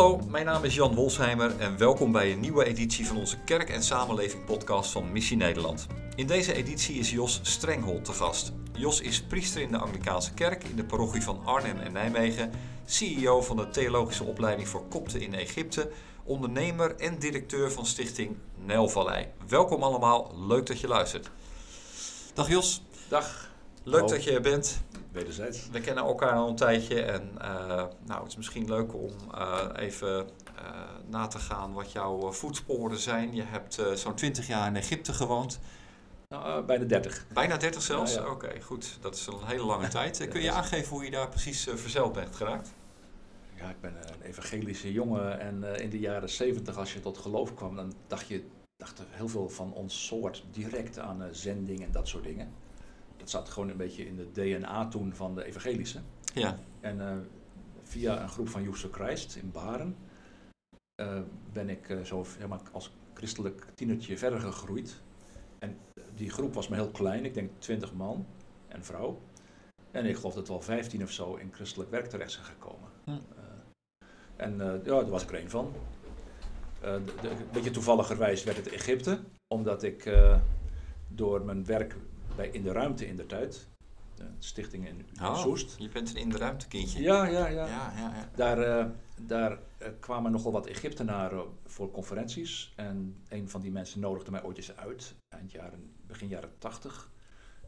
Hallo, mijn naam is Jan Wolsheimer en welkom bij een nieuwe editie van onze Kerk en Samenleving podcast van Missie Nederland. In deze editie is Jos Strenghold te gast. Jos is priester in de Anglikaanse Kerk in de parochie van Arnhem en Nijmegen, CEO van de theologische opleiding voor kopten in Egypte, ondernemer en directeur van stichting Nijlvallei. Welkom allemaal, leuk dat je luistert. Dag Jos. Dag. Leuk dat je er bent. Wederzijds. We kennen elkaar al een tijdje en uh, nou, het is misschien leuk om uh, even uh, na te gaan wat jouw voetsporen zijn. Je hebt zo'n 20 jaar in Egypte gewoond. Nou, bijna 30. Bijna 30 zelfs? Ja, ja. Oké, okay, goed. Dat is een hele lange tijd. Kun je aangeven hoe je daar precies verzeild bent geraakt? Ja, ik ben een evangelische jongen en in de jaren 70 als je tot geloof kwam, dan dacht je dachten heel veel van ons soort direct aan zending en dat soort dingen dat zat gewoon een beetje in de DNA toen van de evangelische. Ja. En uh, via een groep van Youth Christ in Baren uh, ben ik uh, zo zeg maar, als christelijk tienertje verder gegroeid. En die groep was maar heel klein, ik denk 20 man en vrouw. En ik geloof dat wel 15 of zo in christelijk werk terecht zijn gekomen. Hm. en ja, daar was ik er een van. een beetje toevalligerwijs werd het Egypte, omdat ik door mijn werk bij In de Ruimte in de Tijd. De stichting in oh, Soest. Je bent een In de Ruimte kindje. Ja, ja, ja. ja, ja, ja. Daar, uh, daar uh, kwamen nogal wat Egyptenaren voor conferenties. En een van die mensen nodigde mij ooit eens uit. Eind jaren, begin jaren 80.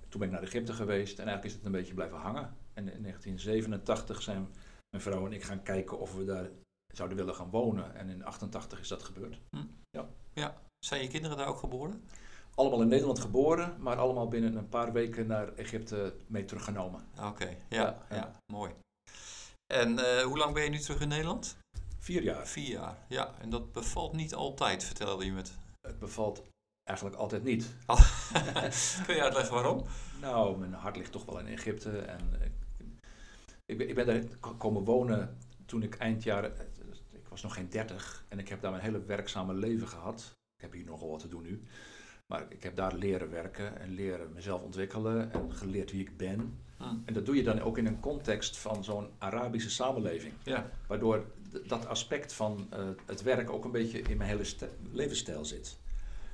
Toen ben ik naar Egypte geweest en eigenlijk is het een beetje blijven hangen. En in 1987 zijn mijn vrouw en ik gaan kijken of we daar zouden willen gaan wonen. En in 88 is dat gebeurd. Hm. Ja. ja. Zijn je kinderen daar ook geboren? Allemaal in Nederland geboren, maar allemaal binnen een paar weken naar Egypte mee teruggenomen. Oké, ja, ja, ja, mooi. En uh, hoe lang ben je nu terug in Nederland? Vier jaar. Vier jaar, ja. En dat bevalt niet altijd, vertelde je met. Het bevalt eigenlijk altijd niet. Kun je uitleggen waarom? Nou, mijn hart ligt toch wel in Egypte. En ik, ben, ik ben daar komen wonen toen ik eind jaren... Ik was nog geen dertig en ik heb daar mijn hele werkzame leven gehad. Ik heb hier nogal wat te doen nu. Maar ik heb daar leren werken en leren mezelf ontwikkelen en geleerd wie ik ben. Hmm. En dat doe je dan ook in een context van zo'n Arabische samenleving. Ja. Waardoor dat aspect van uh, het werk ook een beetje in mijn hele levensstijl zit.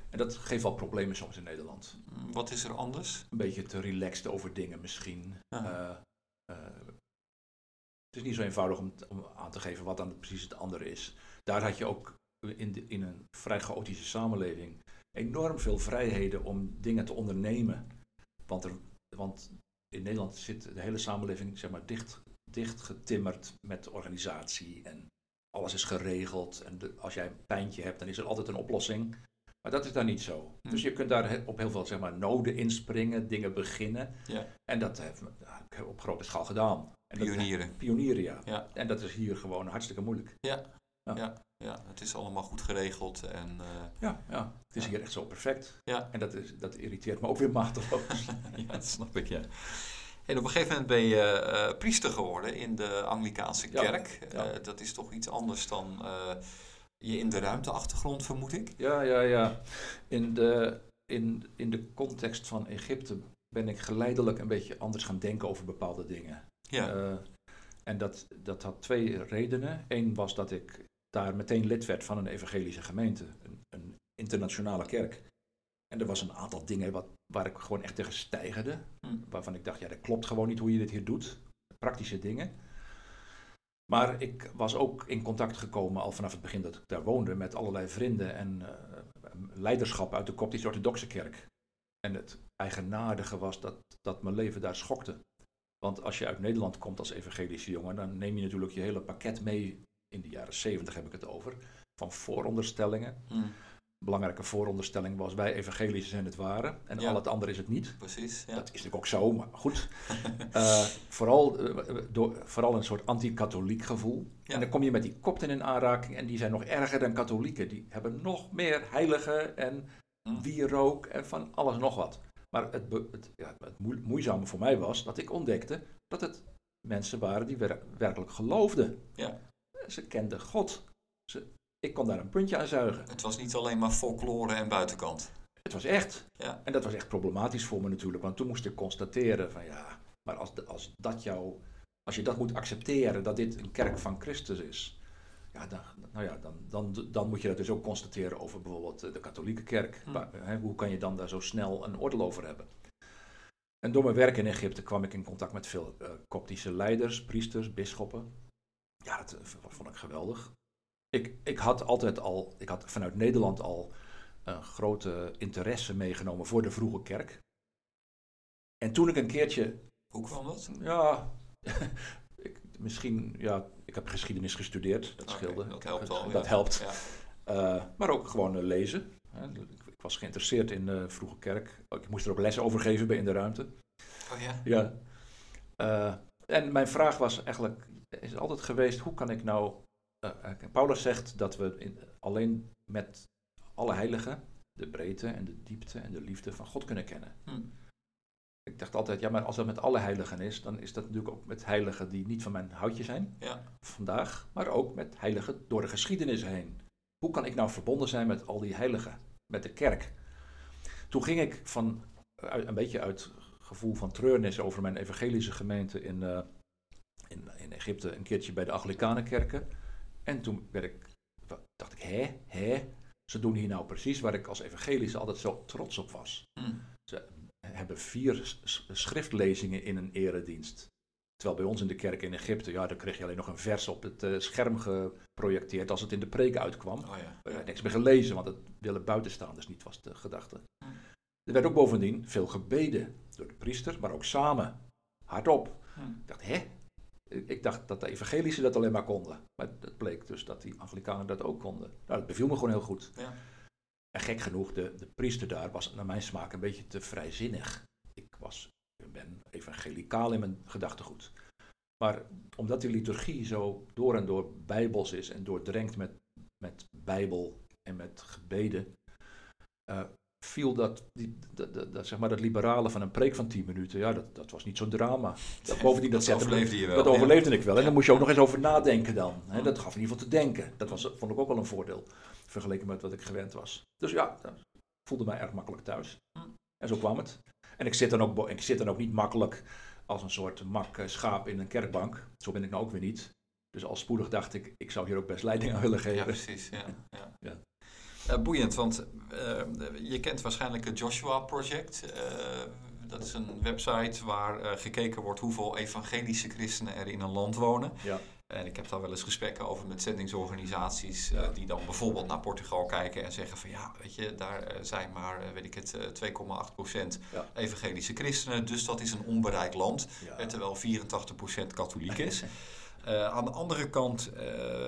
En dat geeft wel problemen soms in Nederland. Hmm, wat is er anders? Een beetje te relaxed over dingen misschien. Uh, uh, het is niet zo eenvoudig om, om, aan te geven wat dan precies het andere is. Daar had je ook in, de, in een vrij chaotische samenleving enorm veel vrijheden om dingen te ondernemen. Want, er, want in Nederland zit de hele samenleving zeg maar, dicht, dicht getimmerd met organisatie en alles is geregeld. En als jij een pijntje hebt, dan is er altijd een oplossing. Maar dat is daar niet zo. Hm. Dus je kunt daar op heel veel zeg maar, noden inspringen, dingen beginnen. Ja. En dat heb ik op grote schaal gedaan. En pionieren. Dat, pionieren, ja. ja. En dat is hier gewoon hartstikke moeilijk. Ja, ja. ja. Ja. het is allemaal goed geregeld. En, uh, ja, ja, het is hier echt zo perfect. Ja. En dat, is, dat irriteert me ook weer mateloos. ja, dat snap ik, ja. En op een gegeven moment ben je uh, priester geworden in de Anglikaanse kerk. Ja, uh, dat is toch iets anders dan je in de ruimteachtergrond, vermoed ik? Ja, ja, ja. In de, in, in de context van Egypte ben ik geleidelijk een beetje anders gaan denken over bepaalde dingen. Ja. En dat, dat had twee redenen. Eén was dat ik daar meteen lid werd van een evangelische gemeente, een, een internationale kerk. En er was een aantal dingen wat, waar ik gewoon echt tegen stijgerde. Hm. Waarvan ik dacht, ja, dat klopt gewoon niet hoe je dit hier doet. Praktische dingen. Maar ik was ook in contact gekomen al vanaf het begin dat ik daar woonde met allerlei vrienden en uh, leiderschap uit de Koptisch-Orthodoxe kerk. En het eigenaardige was dat, dat mijn leven daar schokte. Want als je uit Nederland komt als evangelische jongen, dan neem je natuurlijk je hele pakket mee. In de jaren zeventig heb ik het over. Van vooronderstellingen. Hmm. Belangrijke vooronderstelling was: wij evangelische zijn het ware en al het andere is het niet. Precies. Ja. Dat is natuurlijk ook zo, maar goed. uh, vooral, uh, door, vooral een soort anti-katholiek gevoel. Ja. En dan kom je met die kopten in aanraking en die zijn nog erger dan katholieken. Die hebben nog meer heiligen en Hmm. wierook en van alles nog wat. Maar het, het, ja, het moeizame voor mij was dat ik ontdekte dat het mensen waren die wer werkelijk geloofden. Ja. Ze kenden God. Ze, ik kon daar een puntje aan zuigen. Het was niet alleen maar folklore en buitenkant. Het was echt. Ja. En dat was echt problematisch voor me natuurlijk. Want toen moest ik constateren van ja, maar als, als, dat jou, als je dat moet accepteren, dat dit een kerk van Christus is. Ja, dan, nou ja, dan, dan, dan moet je dat dus ook constateren over bijvoorbeeld de katholieke kerk. Hm. Hè, hoe kan je dan daar zo snel een oordeel over hebben? En door mijn werk in Egypte kwam ik in contact met veel eh, koptische leiders, priesters, bisschoppen. Ja, dat eh, vond ik geweldig. Ik, ik had altijd al, ik had vanuit Nederland al een grote interesse meegenomen voor de vroege kerk. En toen ik een keertje Hoe kwam dat? ja, ik, misschien, ja, ik heb geschiedenis gestudeerd, dat scheelde. dat helpt al, Dat ja. helpt. Ja. Eh, maar ook gewoon eh, lezen. Ik, ik was geïnteresseerd in de vroege kerk. Ik moest er ook les over geven bij In de Ruimte. Oh ja? Ja. Eh, en mijn vraag was eigenlijk, is altijd geweest, hoe kan ik nou... eh, eh, Paulus zegt dat we in, alleen met alle heiligen de breedte en de diepte en de liefde van God kunnen kennen. Hm. Ik dacht altijd, ja, maar als dat met alle heiligen is, dan is dat natuurlijk ook met heiligen die niet van mijn houtje zijn Ja. vandaag, maar ook met heiligen door de geschiedenis heen. Hoe kan ik nou verbonden zijn met al die heiligen, met de kerk? Toen ging ik van, uit- een beetje uit gevoel van treurnis over mijn evangelische gemeente eh, in Egypte een keertje bij de Anglicanenkerken. En toen werd ik, dacht ik, hè, hè, ze doen hier nou precies waar ik als evangelische altijd zo trots op was Hm. hebben vier schriftlezingen in een eredienst. Terwijl bij ons in de kerk in Egypte, ja, dan kreeg je alleen nog een vers op het eh, scherm geprojecteerd als het in de preek uitkwam. Oh ja. Werd niks meer gelezen, want het willen buitenstaanders niet, was de gedachte. Hm. Er werd ook bovendien veel gebeden door de priester, maar ook samen, hardop. Hm. Ik dacht, hè? Ik dacht dat de evangelische dat alleen maar konden. Maar het bleek dus dat die Anglikanen dat ook konden. Nou, dat beviel me gewoon heel goed. Ja. En gek genoeg, de, de priester daar was naar mijn smaak een beetje te vrijzinnig. Ik, was, ik ben evangelicaal in mijn gedachtegoed. Maar omdat die liturgie zo door en door bijbels is en doordrenkt met, met bijbel en met gebeden, eh, viel dat, die, dat, dat, dat, zeg maar, dat liberale van een preek van 10 minuten, ja, dat, dat was niet zo'n drama. Dat, bovendien, dat, me- overleefde je wel. dat ja. overleefde ik wel. En Ja. dan moest je ook nog eens over nadenken dan. Hè? Mm. Dat gaf in ieder geval te denken. Dat was, vond ik ook wel een voordeel. Vergeleken met wat ik gewend was. Dus ja, dat- voelde mij erg makkelijk thuis. Mm. En zo kwam het. En ik zit dan ook, ik zit dan ook niet makkelijk als een soort mak eh, schaap in een kerkbank. Zo ben ik nou ook weer niet. Dus al spoedig dacht ik, ik zou hier ook best leiding aan willen Ja, geven. precies. Ja, ja. Ja. Eh, boeiend, want eh, je kent waarschijnlijk het Joshua Project. Eh, dat is een website waar gekeken wordt hoeveel evangelische christenen er in een land wonen. Ja. En ik heb daar wel eens gesprekken over met zendingsorganisaties die dan bijvoorbeeld naar Portugal kijken en zeggen van ja, weet je, daar zijn maar, weet ik het, eh, 2,8% Ja. evangelische christenen, dus dat is een onbereid land, Ja. terwijl 84% katholiek is. Eh, aan de andere kant eh,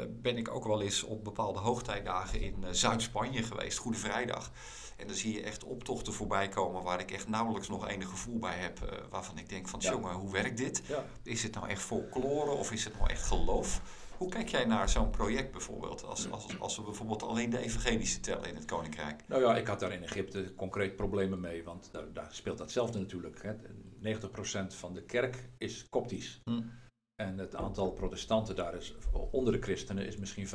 ben ik ook wel eens op bepaalde hoogtijdagen in eh, Zuid-Spanje geweest, Goede Vrijdag. En dan zie je echt optochten voorbij komen waar ik echt nauwelijks nog enig gevoel bij heb. waarvan ik denk van, Ja. jongen, hoe werkt dit? Ja. Is het nou echt folklore of is het nou echt geloof? Hoe kijk jij naar zo'n project bijvoorbeeld? Als, als, als we bijvoorbeeld alleen de evangelische tellen in het Koninkrijk. Nou ja, ik had daar in Egypte concreet problemen mee, want daar, daar speelt datzelfde natuurlijk. Hè. 90% van de kerk is koptisch. Hm. En het aantal protestanten daar is onder de christenen is misschien 5%.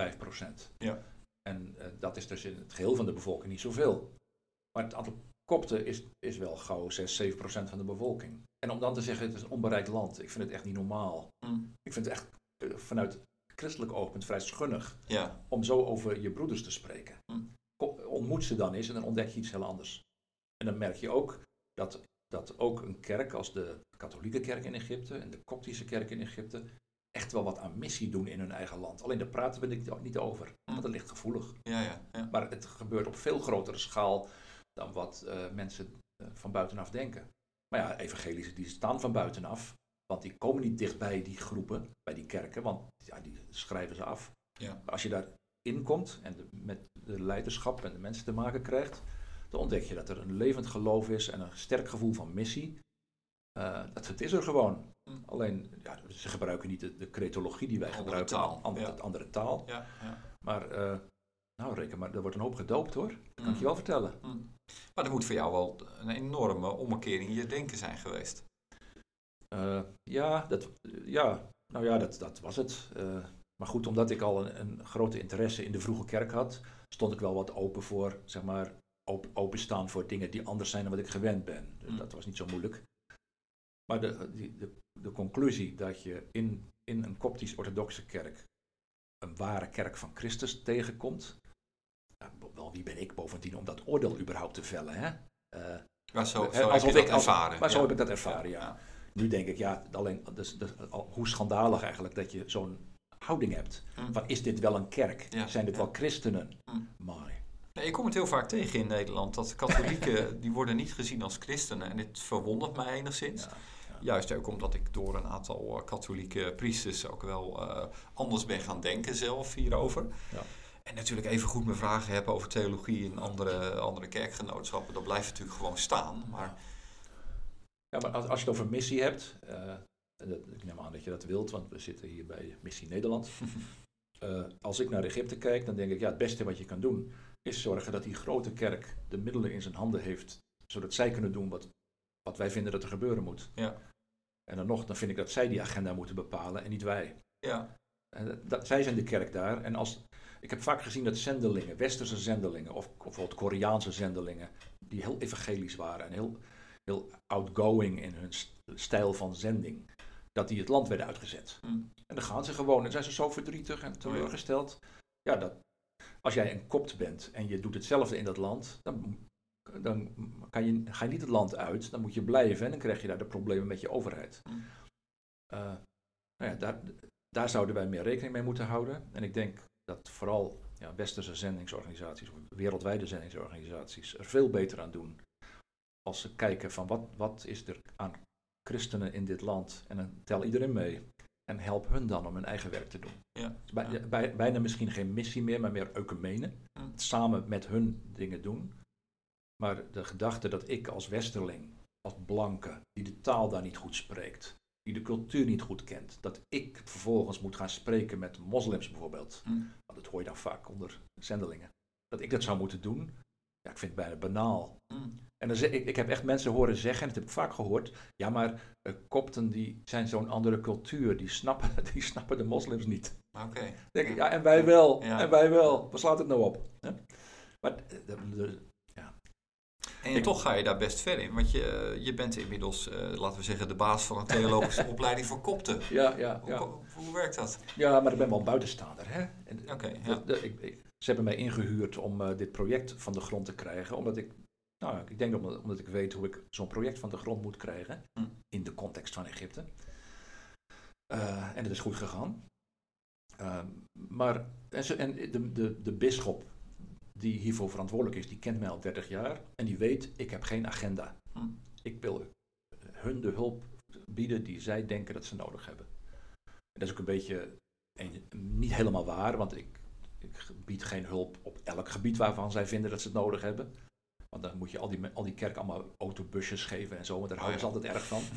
Ja. En eh, dat is dus in het geheel van de bevolking niet zoveel. Maar het aantal kopten is, is wel gauw 6, 7% van de bevolking. En om dan te zeggen, het is een onbereikt land, ik vind het echt niet normaal. Hm. Ik vind het echt eh, vanuit christelijk oogpunt vrij schunnig Ja, om zo over je broeders te spreken. Ko- Ontmoet ze dan eens en dan ontdek je iets heel anders. En dan merk je ook dat, dat ook een kerk als de katholieke kerk in Egypte en de koptische kerk in Egypte echt wel wat aan missie doen in hun eigen land. Alleen daar praten we niet- niet over, want dat ligt gevoelig. ja, ja. ja. Maar het gebeurt op veel grotere schaal dan wat eh, mensen eh, van buitenaf denken. Maar ja, evangelische die staan van buitenaf, want die komen niet dicht bij die groepen, bij die kerken, want ja, die schrijven ze af. Ja. Maar als je daarin komt en de- met de leiderschap en de mensen te maken krijgt, dan ontdek je dat er een levend geloof is en een sterk gevoel van missie. Eh, dat het is er gewoon. Alleen, ja, ze gebruiken niet de, de cretologie die wij Andere gebruiken, taal, andere, ja. andere taal. ja, ja. Maar, eh, nou reken maar, er wordt een hoop gedoopt hoor. Dat kan ik je wel vertellen. Hm. Maar dat moet voor jou wel een enorme ommekeer in je denken zijn geweest. Eh, ja, dat, ja, nou ja, dat, dat was het. Maar goed, omdat ik al een, een grote interesse in de vroege kerk had, stond ik wel wat open voor, zeg maar, op, openstaan voor dingen die anders zijn dan wat ik gewend ben. Dus Mm. dat was niet zo moeilijk. Maar de, de, de conclusie dat je in, in een koptisch-orthodoxe kerk een ware kerk van Christus tegenkomt. Wel, wie ben ik bovendien om dat oordeel überhaupt te vellen? Hè? Uh, maar zo, zo heb je dat ervaren. Maar zo heb ik dat ervaren, ja. Nu denk ik, ja, alleen, dus, dus, hoe schandalig eigenlijk dat je zo'n houding hebt. Mm. Van, is dit wel een kerk? Zijn dit wel christenen? Mm. Maar... Nee, ik kom het heel vaak tegen in Nederland, dat katholieken, die worden niet gezien als christenen. En dit verwondert mij enigszins. Ja. Juist ook omdat ik door een aantal eh, katholieke priesters ook wel uh, anders ben gaan denken zelf hierover. Ja. En natuurlijk even goed mijn vragen hebben over theologie in andere, andere kerkgenootschappen. Dat blijft natuurlijk gewoon staan. Maar... Ja, maar als, als je het over missie hebt, uh, ik neem aan dat je dat wilt, want we zitten hier bij Missie Nederland. als ik naar Egypte kijk, dan denk ik, ja, het beste wat je kan doen is zorgen dat die grote kerk de middelen in zijn handen heeft, zodat zij kunnen doen wat wat wij vinden dat er gebeuren moet. Ja. En dan nog, dan vind ik dat zij die agenda moeten bepalen en niet wij. Ja. En dat, zij zijn de kerk daar. En als, ik heb vaak gezien dat zendelingen, westerse zendelingen, of, of bijvoorbeeld Koreaanse zendelingen, die heel evangelisch waren en heel, heel outgoing in hun stijl van zending, dat die het land werden uitgezet. Hm. En dan gaan ze gewoon en zijn ze zo verdrietig en teleurgesteld. Ja, dat, als jij een kopt bent en je doet hetzelfde in dat land, dan dan kan je, ga je niet het land uit, dan moet je blijven en dan krijg je daar de problemen met je overheid. Uh, nou ja, daar, daar zouden wij meer rekening mee moeten houden. En ik denk dat vooral ja, westerse zendingsorganisaties, of wereldwijde zendingsorganisaties, er veel beter aan doen. Als ze kijken van wat, wat is er aan christenen in dit land en dan tel iedereen mee. En help hun dan om hun eigen werk te doen. Ja, bij, bij, bijna misschien geen missie meer, maar meer ecumene. Samen met hun dingen doen. Maar de gedachte dat ik als westerling, als blanke, die de taal daar niet goed spreekt, die de cultuur niet goed kent, dat ik vervolgens moet gaan spreken met moslims bijvoorbeeld, want dat hoor je dan vaak onder zendelingen, dat ik dat zou moeten doen, ja, ik vind het bijna banaal. Hm. En dan zeg, ik, ik heb echt mensen horen zeggen, en dat heb ik vaak gehoord, ja maar uh, kopten die zijn zo'n andere cultuur, die snappen, die snappen de moslims niet. Oké. Denk ik, ja en wij wel, en wij wel, waar slaat het nou op? Maar de, en toch ga je daar best ver in, want je, je bent inmiddels, uh, laten we zeggen, de baas van een theologische opleiding voor kopten. Ja, ja, ja. Hoe, hoe, werkt dat? Ja, maar ik ben wel buitenstaander. Hè? Oké. ja. Ze hebben mij ingehuurd om uh, dit project van de grond te krijgen, omdat ik, nou, ik denk omdat, omdat ik weet hoe ik zo'n project van de grond moet krijgen, hm. in de context van Egypte. Uh, en het is goed gegaan. Ehm, maar en, ze, en de, de, de bisschop die hiervoor verantwoordelijk is, die kent mij al 30 jaar en die weet, ik heb geen agenda. Hm. Ik wil hun de hulp bieden die zij denken dat ze nodig hebben. En dat is ook een beetje niet helemaal waar, want ik, ik bied geen hulp op elk gebied waarvan zij vinden dat ze het nodig hebben. Want dan moet je al die, al die kerk allemaal autobusjes geven en zo, want daar houden ze altijd erg van.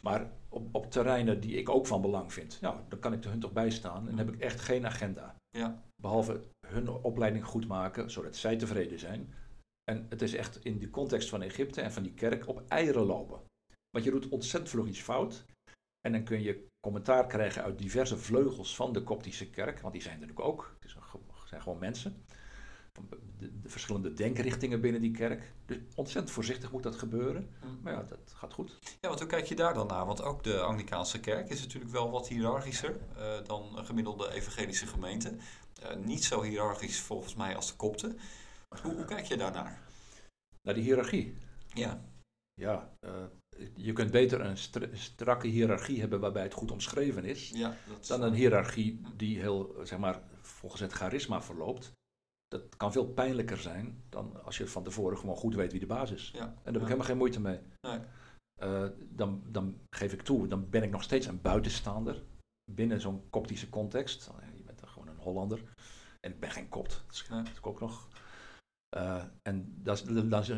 Maar op, op terreinen die ik ook van belang vind, ja, dan kan ik er hun toch bij staan en heb ik echt geen agenda. Ja. Behalve hun opleiding goed maken, zodat zij tevreden zijn. En het is echt in de context van Egypte en van die kerk op eieren lopen. Want je doet ontzettend vlug iets fout. En dan kun je commentaar krijgen uit diverse vleugels van de Koptische kerk, want die zijn er natuurlijk ook. Het zijn gewoon mensen de, de, verschillende denkrichtingen binnen die kerk. Dus ontzettend voorzichtig moet dat gebeuren. Mm. Maar ja, dat gaat goed. Ja, want hoe kijk je daar dan naar? Want ook de Anglicaanse kerk is natuurlijk wel wat hiërarchischer uh, dan een gemiddelde evangelische gemeente. Uh, niet zo hiërarchisch volgens mij als de kopten. Hoe, hoe kijk je daarnaar? Naar die hiërarchie? Ja. Ja, uh, je kunt beter een strakke hiërarchie hebben waarbij het goed omschreven is, ja, dan een hiërarchie die heel, zeg maar, volgens het charisma verloopt dat kan veel pijnlijker zijn dan als je van tevoren gewoon goed weet wie de baas is. Ja. En daar heb ik helemaal geen moeite mee. Nee. Uh, dan, dan geef ik toe, dan ben ik nog steeds een buitenstaander binnen zo'n koptische context. Je bent gewoon een Hollander. En ik ben geen kopt, dat is, dat is ook nog. Uh, en dan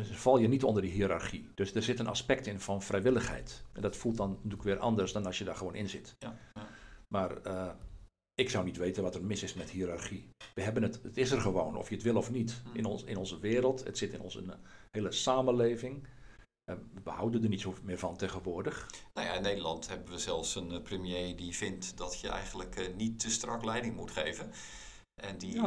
val je niet onder die hiërarchie. Dus er zit een aspect in van vrijwilligheid. En dat voelt dan natuurlijk weer anders dan als je daar gewoon in zit. Ja, ja. Maar uh, ik zou niet weten wat er mis is met hiërarchie. We hebben het, het is er gewoon, of je het wil of niet. Hmm. In, ons, in onze wereld, het zit in onze hele samenleving. Eh, we houden er niet zo meer van tegenwoordig. Nou ja, in Nederland hebben we zelfs een eh, premier die vindt dat je eigenlijk eh, niet te strak leiding moet geven. En die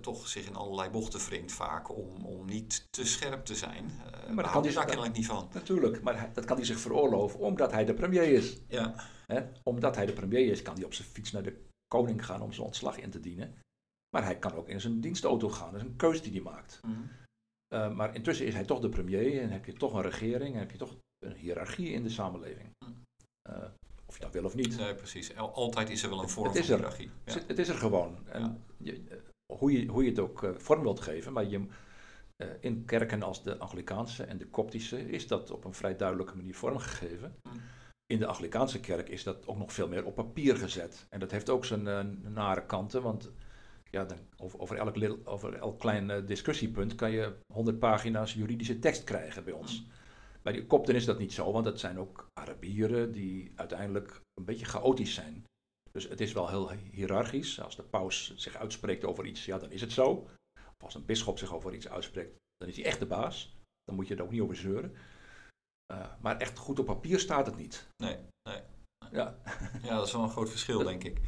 toch zich in allerlei bochten wringt vaak om, om niet te scherp te zijn. Uh, maar dat kan hij daar kennelijk niet van. Natuurlijk, maar dat kan hij zich veroorloven omdat hij de premier is. Ja. Hè? Omdat hij de premier is, kan hij op zijn fiets naar de koning gaan om zijn ontslag in te dienen. Maar hij kan ook in zijn dienstauto gaan. Dat is een keuze die hij maakt. Mhm. Uh, maar intussen is hij toch de premier en heb je toch een regering en heb je toch een hiërarchie in de samenleving. Uh, of je dat wil of niet. Nee, precies. Altijd is er wel een vorm het van er. hiërarchie. Ja. Het is er gewoon. En je, hoe, je, hoe je het ook uh, vorm wilt geven, maar je, uh, in kerken als de Anglikaanse en de Koptische is dat op een vrij duidelijke manier vormgegeven. Mm. In de Anglikaanse kerk is dat ook nog veel meer op papier gezet. En dat heeft ook zijn uh, nare kanten, want ja, dan, over, over, elk, over elk klein discussiepunt kan je 100 pagina's juridische tekst krijgen bij ons. Mm. Bij de kopten is dat niet zo, want dat zijn ook Arabieren die uiteindelijk een beetje chaotisch zijn. Dus het is wel heel hiërarchisch. Als de paus zich uitspreekt over iets, ja, dan is het zo. Of als een bisschop zich over iets uitspreekt, dan is hij echt de baas. Dan moet je er ook niet over zeuren. Uh, maar echt goed op papier staat het niet. Nee, nee. Ja, ja dat is wel een groot verschil, denk ik.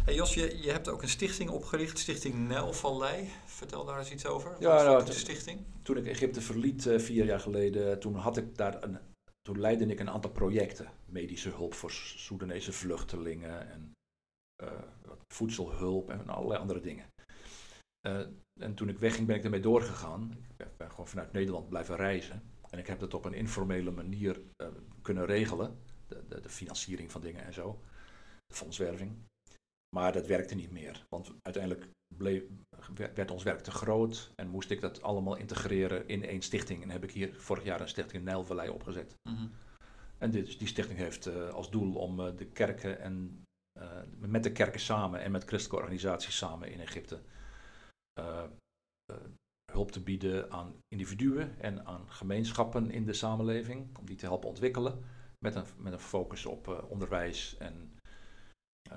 Hey Jos, je, je hebt ook een stichting opgericht, Stichting Nijlvallei. Vertel daar eens iets over. Ja, Wat nou, is de stichting? Toen ik Egypte verliet uh, vier jaar geleden, toen had ik daar een, toen leidde ik een aantal projecten. Medische hulp voor Soedanese vluchtelingen en uh, voedselhulp en allerlei andere dingen. Uh, en toen ik wegging ben ik ermee doorgegaan. Ik ben, gewoon vanuit Nederland blijven reizen. En ik heb dat op een informele manier kunnen regelen. De, de, de, financiering van dingen en zo. De fondswerving. Maar dat werkte niet meer. Want uiteindelijk bleef, werd ons werk te groot. En moest ik dat allemaal integreren in één stichting. En heb ik hier vorig jaar een stichting Nijlvallei opgezet. Mm -hmm. En dit, die stichting heeft uh, als doel om uh, de kerken en uh, met de kerken samen en met christelijke organisaties samen in Egypte hulp te bieden aan individuen en aan gemeenschappen in de samenleving, om die te helpen ontwikkelen, met een, met een focus op onderwijs en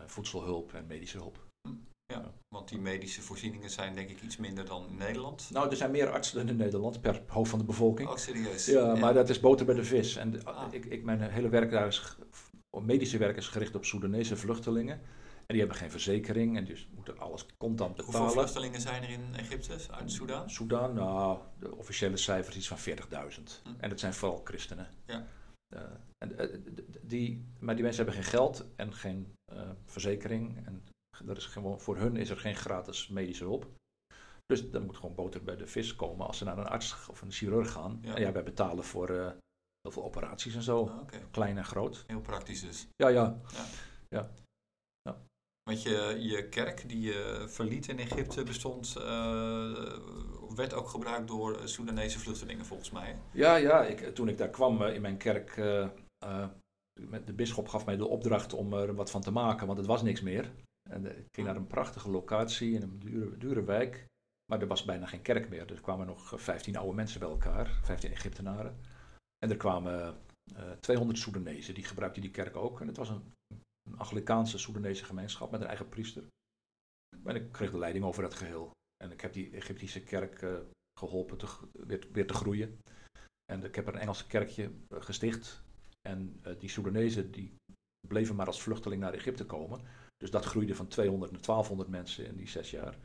voedselhulp en medische hulp. Ja, want die medische voorzieningen zijn denk ik iets minder dan in Nederland. Nou, er zijn meer artsen dan in Nederland per hoofd van de bevolking. Oh, serieus? Ja, ja. maar dat is boter bij de vis. En de, ah. ik, ik, mijn hele werk daar is, medische werk is gericht op Soedanese vluchtelingen. En die hebben geen verzekering en dus moeten alles contant betalen. Hoeveel vluchtelingen zijn er in Egypte, uit Soedan? Soedan, nou, de officiële cijfers iets van 40.000. Hm. En dat zijn vooral christenen. Ja. Uh, en, uh, die, maar die mensen hebben geen geld en geen uh, verzekering. En er is gewoon, voor hun is er geen gratis medische hulp. Dus dan moet gewoon boter bij de vis komen als ze naar een arts of een chirurg gaan. Ja. En ja, wij betalen voor heel veel operaties en zo. Ah, okay. Klein en groot. Heel praktisch dus. Ja, ja. ja. ja. Want je, je kerk die je verliet in Egypte bestond, uh, werd ook gebruikt door Soedanese vluchtelingen volgens mij. Ja, ja ik, toen ik daar kwam in mijn kerk, de bisschop gaf mij de opdracht om er wat van te maken, want het was niks meer. En ik ging naar een prachtige locatie in een dure, dure wijk, maar er was bijna geen kerk meer. Er kwamen nog 15 oude mensen bij elkaar, 15 Egyptenaren. En er kwamen 200 Soedanezen, die gebruikten die kerk ook. En het was een een Anglikaanse Soedanese gemeenschap met een eigen priester. En ik kreeg de leiding over dat geheel. En ik heb die Egyptische kerk uh, geholpen te, weer, weer, te groeien. En ik heb er een Engelse kerkje uh, gesticht. En uh, die Soedanezen die bleven maar als vluchteling naar Egypte komen. Dus dat groeide van 200 naar 1200 mensen in die zes jaar.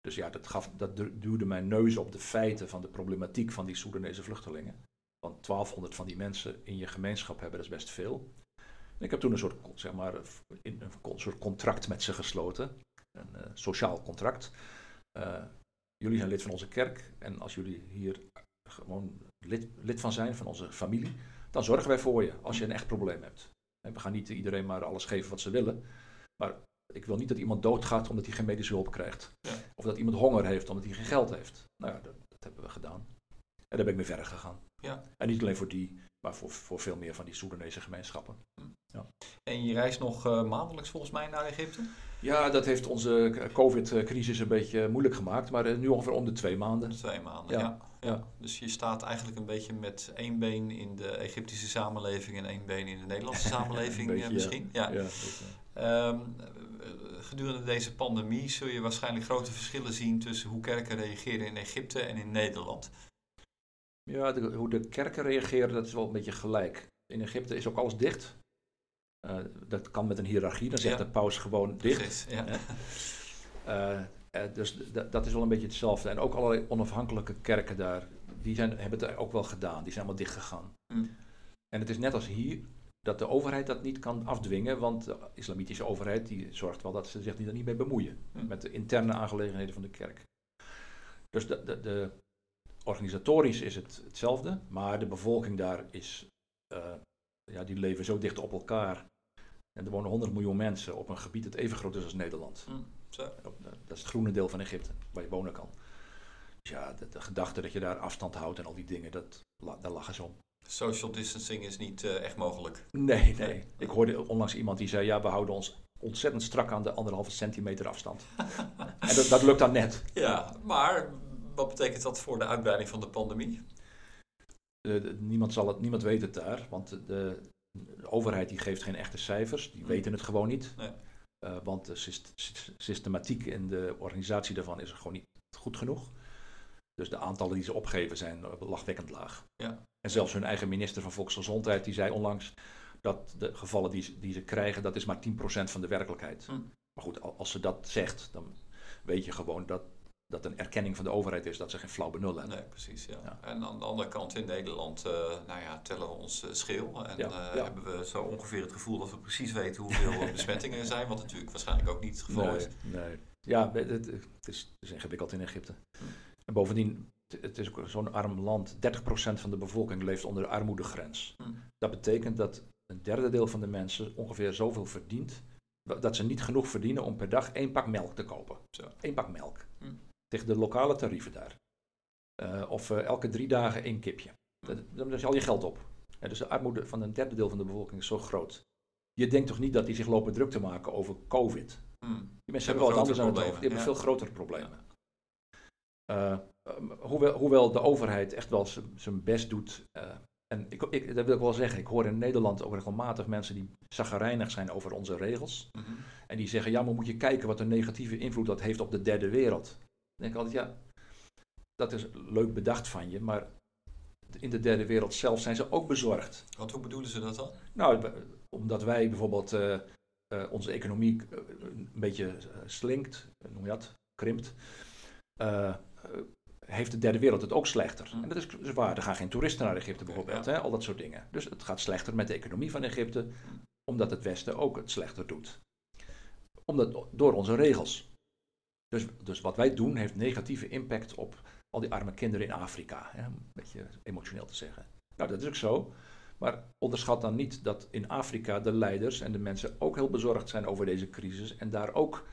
Dus ja, dat, gaf, dat duwde mijn neus op de feiten van de problematiek van die Soedanese vluchtelingen. Want 1200 van die mensen in je gemeenschap hebben, dat is best veel. Ik heb toen een soort, zeg maar, een, een soort contract met ze gesloten. Een uh, sociaal contract. Uh, jullie zijn lid van onze kerk. En als jullie hier gewoon lid, lid van zijn, van onze familie, dan zorgen wij voor je als je een echt probleem hebt. En we gaan niet iedereen maar alles geven wat ze willen. Maar ik wil niet dat iemand doodgaat omdat hij geen medische hulp krijgt. Ja. Of dat iemand honger heeft omdat hij geen geld heeft. Nou ja, dat, dat hebben we gedaan. En daar ben ik mee verder gegaan. Ja. En niet alleen voor die, maar voor, voor veel meer van die Soedanese gemeenschappen. Ja. En je reist nog uh, maandelijks volgens mij naar Egypte? Ja, dat heeft onze COVID-crisis een beetje moeilijk gemaakt, maar uh, nu ongeveer om de twee maanden. Twee maanden, ja. Ja. ja. ja. Dus je staat eigenlijk een beetje met één been in de Egyptische samenleving en één been in de Nederlandse samenleving beetje, misschien. Ja. Um, gedurende deze pandemie zul je waarschijnlijk grote verschillen zien tussen hoe kerken reageren in Egypte en in Nederland. Ja, de, hoe de kerken reageren, dat is wel een beetje gelijk. In Egypte is ook alles dicht. Uh, dat kan met een hiërarchie, dan zegt Ja. de paus gewoon dicht. Ja. Uh, uh, dus dat is wel een beetje hetzelfde. En ook allerlei onafhankelijke kerken daar, die zijn, hebben het ook wel gedaan. Die zijn allemaal dicht gegaan. Mm. En het is net als hier, dat de overheid dat niet kan afdwingen, want de islamitische overheid die zorgt wel dat ze zich er niet mee bemoeien Hm. met de interne aangelegenheden van de kerk. Dus de, de, de, organisatorisch is het hetzelfde, maar de bevolking daar is, eh, ja, die leven zo dicht op elkaar. En er wonen 100 miljoen mensen op een gebied dat even groot is als Nederland. Zo. Op- Dat is het groene deel van Egypte, waar je wonen kan. Dus ja, de, de gedachte dat je daar afstand houdt en al die dingen, dat, la- daar lachen ze om. Social distancing is niet eh, echt mogelijk. Nee, nee. Ik hoorde onlangs iemand die zei, ja, we houden ons ontzettend strak aan de anderhalve centimeter afstand. en dat, dat lukt dan net. Ja, maar wat betekent dat voor de uitbreiding van de pandemie? De- de- niemand, zal het, niemand weet het daar, want de, de overheid die geeft geen echte cijfers, die Hm. weten het gewoon niet. Nee. Eh, want de syst- syst- systematiek en de organisatie daarvan is gewoon niet goed genoeg. Dus de aantallen die ze opgeven zijn eh, lachwekkend laag. Ja. En zelfs hun eigen minister van Volksgezondheid die zei onlangs dat de gevallen die, ze- die ze krijgen, dat is maar 10% van de werkelijkheid. Hm. Maar goed, al- als ze dat zegt, dan weet je gewoon dat dat een erkenning van de overheid is dat ze geen flauw benul hebben. Nee, precies. Ja. Ja. En aan de andere kant in Nederland, eh, nou ja, tellen we ons eh, schil. En Ja, eh, hebben we zo ongeveer het gevoel dat we precies weten hoeveel besmettingen er zijn. Wat natuurlijk waarschijnlijk ook niet het geval is. Nee. Ja, het, is, het is ingewikkeld in Egypte. Hm. En bovendien, het- is ook zo'n arm land. 30% van de bevolking leeft onder de armoedegrens. Hm. Dat betekent dat een derde deel van de mensen ongeveer zoveel verdient, dat ze niet genoeg verdienen om per dag één pak melk te kopen. Zo. Eén pak melk. Tegen de lokale tarieven daar. Eh, of eh, elke drie dagen één kipje. Dan is al je geld op. Dus de armoede van een derde deel van de bevolking is zo groot. Je denkt toch niet dat die zich lopen druk te maken over COVID? Hm. Die mensen hebben wel wat anders aan het hoofd. Die hebben veel grotere problemen. Eh, eh, hoewel, hoewel de overheid echt wel zijn best doet. en ik, ik, dat wil ik wel zeggen, ik hoor in Nederland ook regelmatig mensen die zaggerijnig zijn over onze regels. Mhm. En die zeggen, ja, maar moet je kijken wat een negatieve invloed dat heeft op de derde wereld. Denk ik altijd, ja, dat is leuk bedacht van je, maar in de derde wereld zelf zijn ze ook bezorgd. Want hoe bedoelen ze dat dan? Nou, omdat wij bijvoorbeeld eh, eh, onze economie eh, een beetje slinkt, noem je dat, krimpt, heeft de derde wereld het ook slechter. Mm. En dat is waar, er gaan geen toeristen naar Egypte bijvoorbeeld, ja. hè, al dat soort dingen. Dus het gaat slechter met de economie van Egypte, omdat het Westen ook het slechter doet. Omdat, door onze regels. Dus, dus wat wij doen heeft negatieve impact op al die arme kinderen in Afrika. Hè, om een beetje emotioneel te zeggen. Nou, dat is ook zo. Maar onderschat dan niet dat in Afrika de leiders en de mensen ook heel bezorgd zijn over deze crisis en daar ook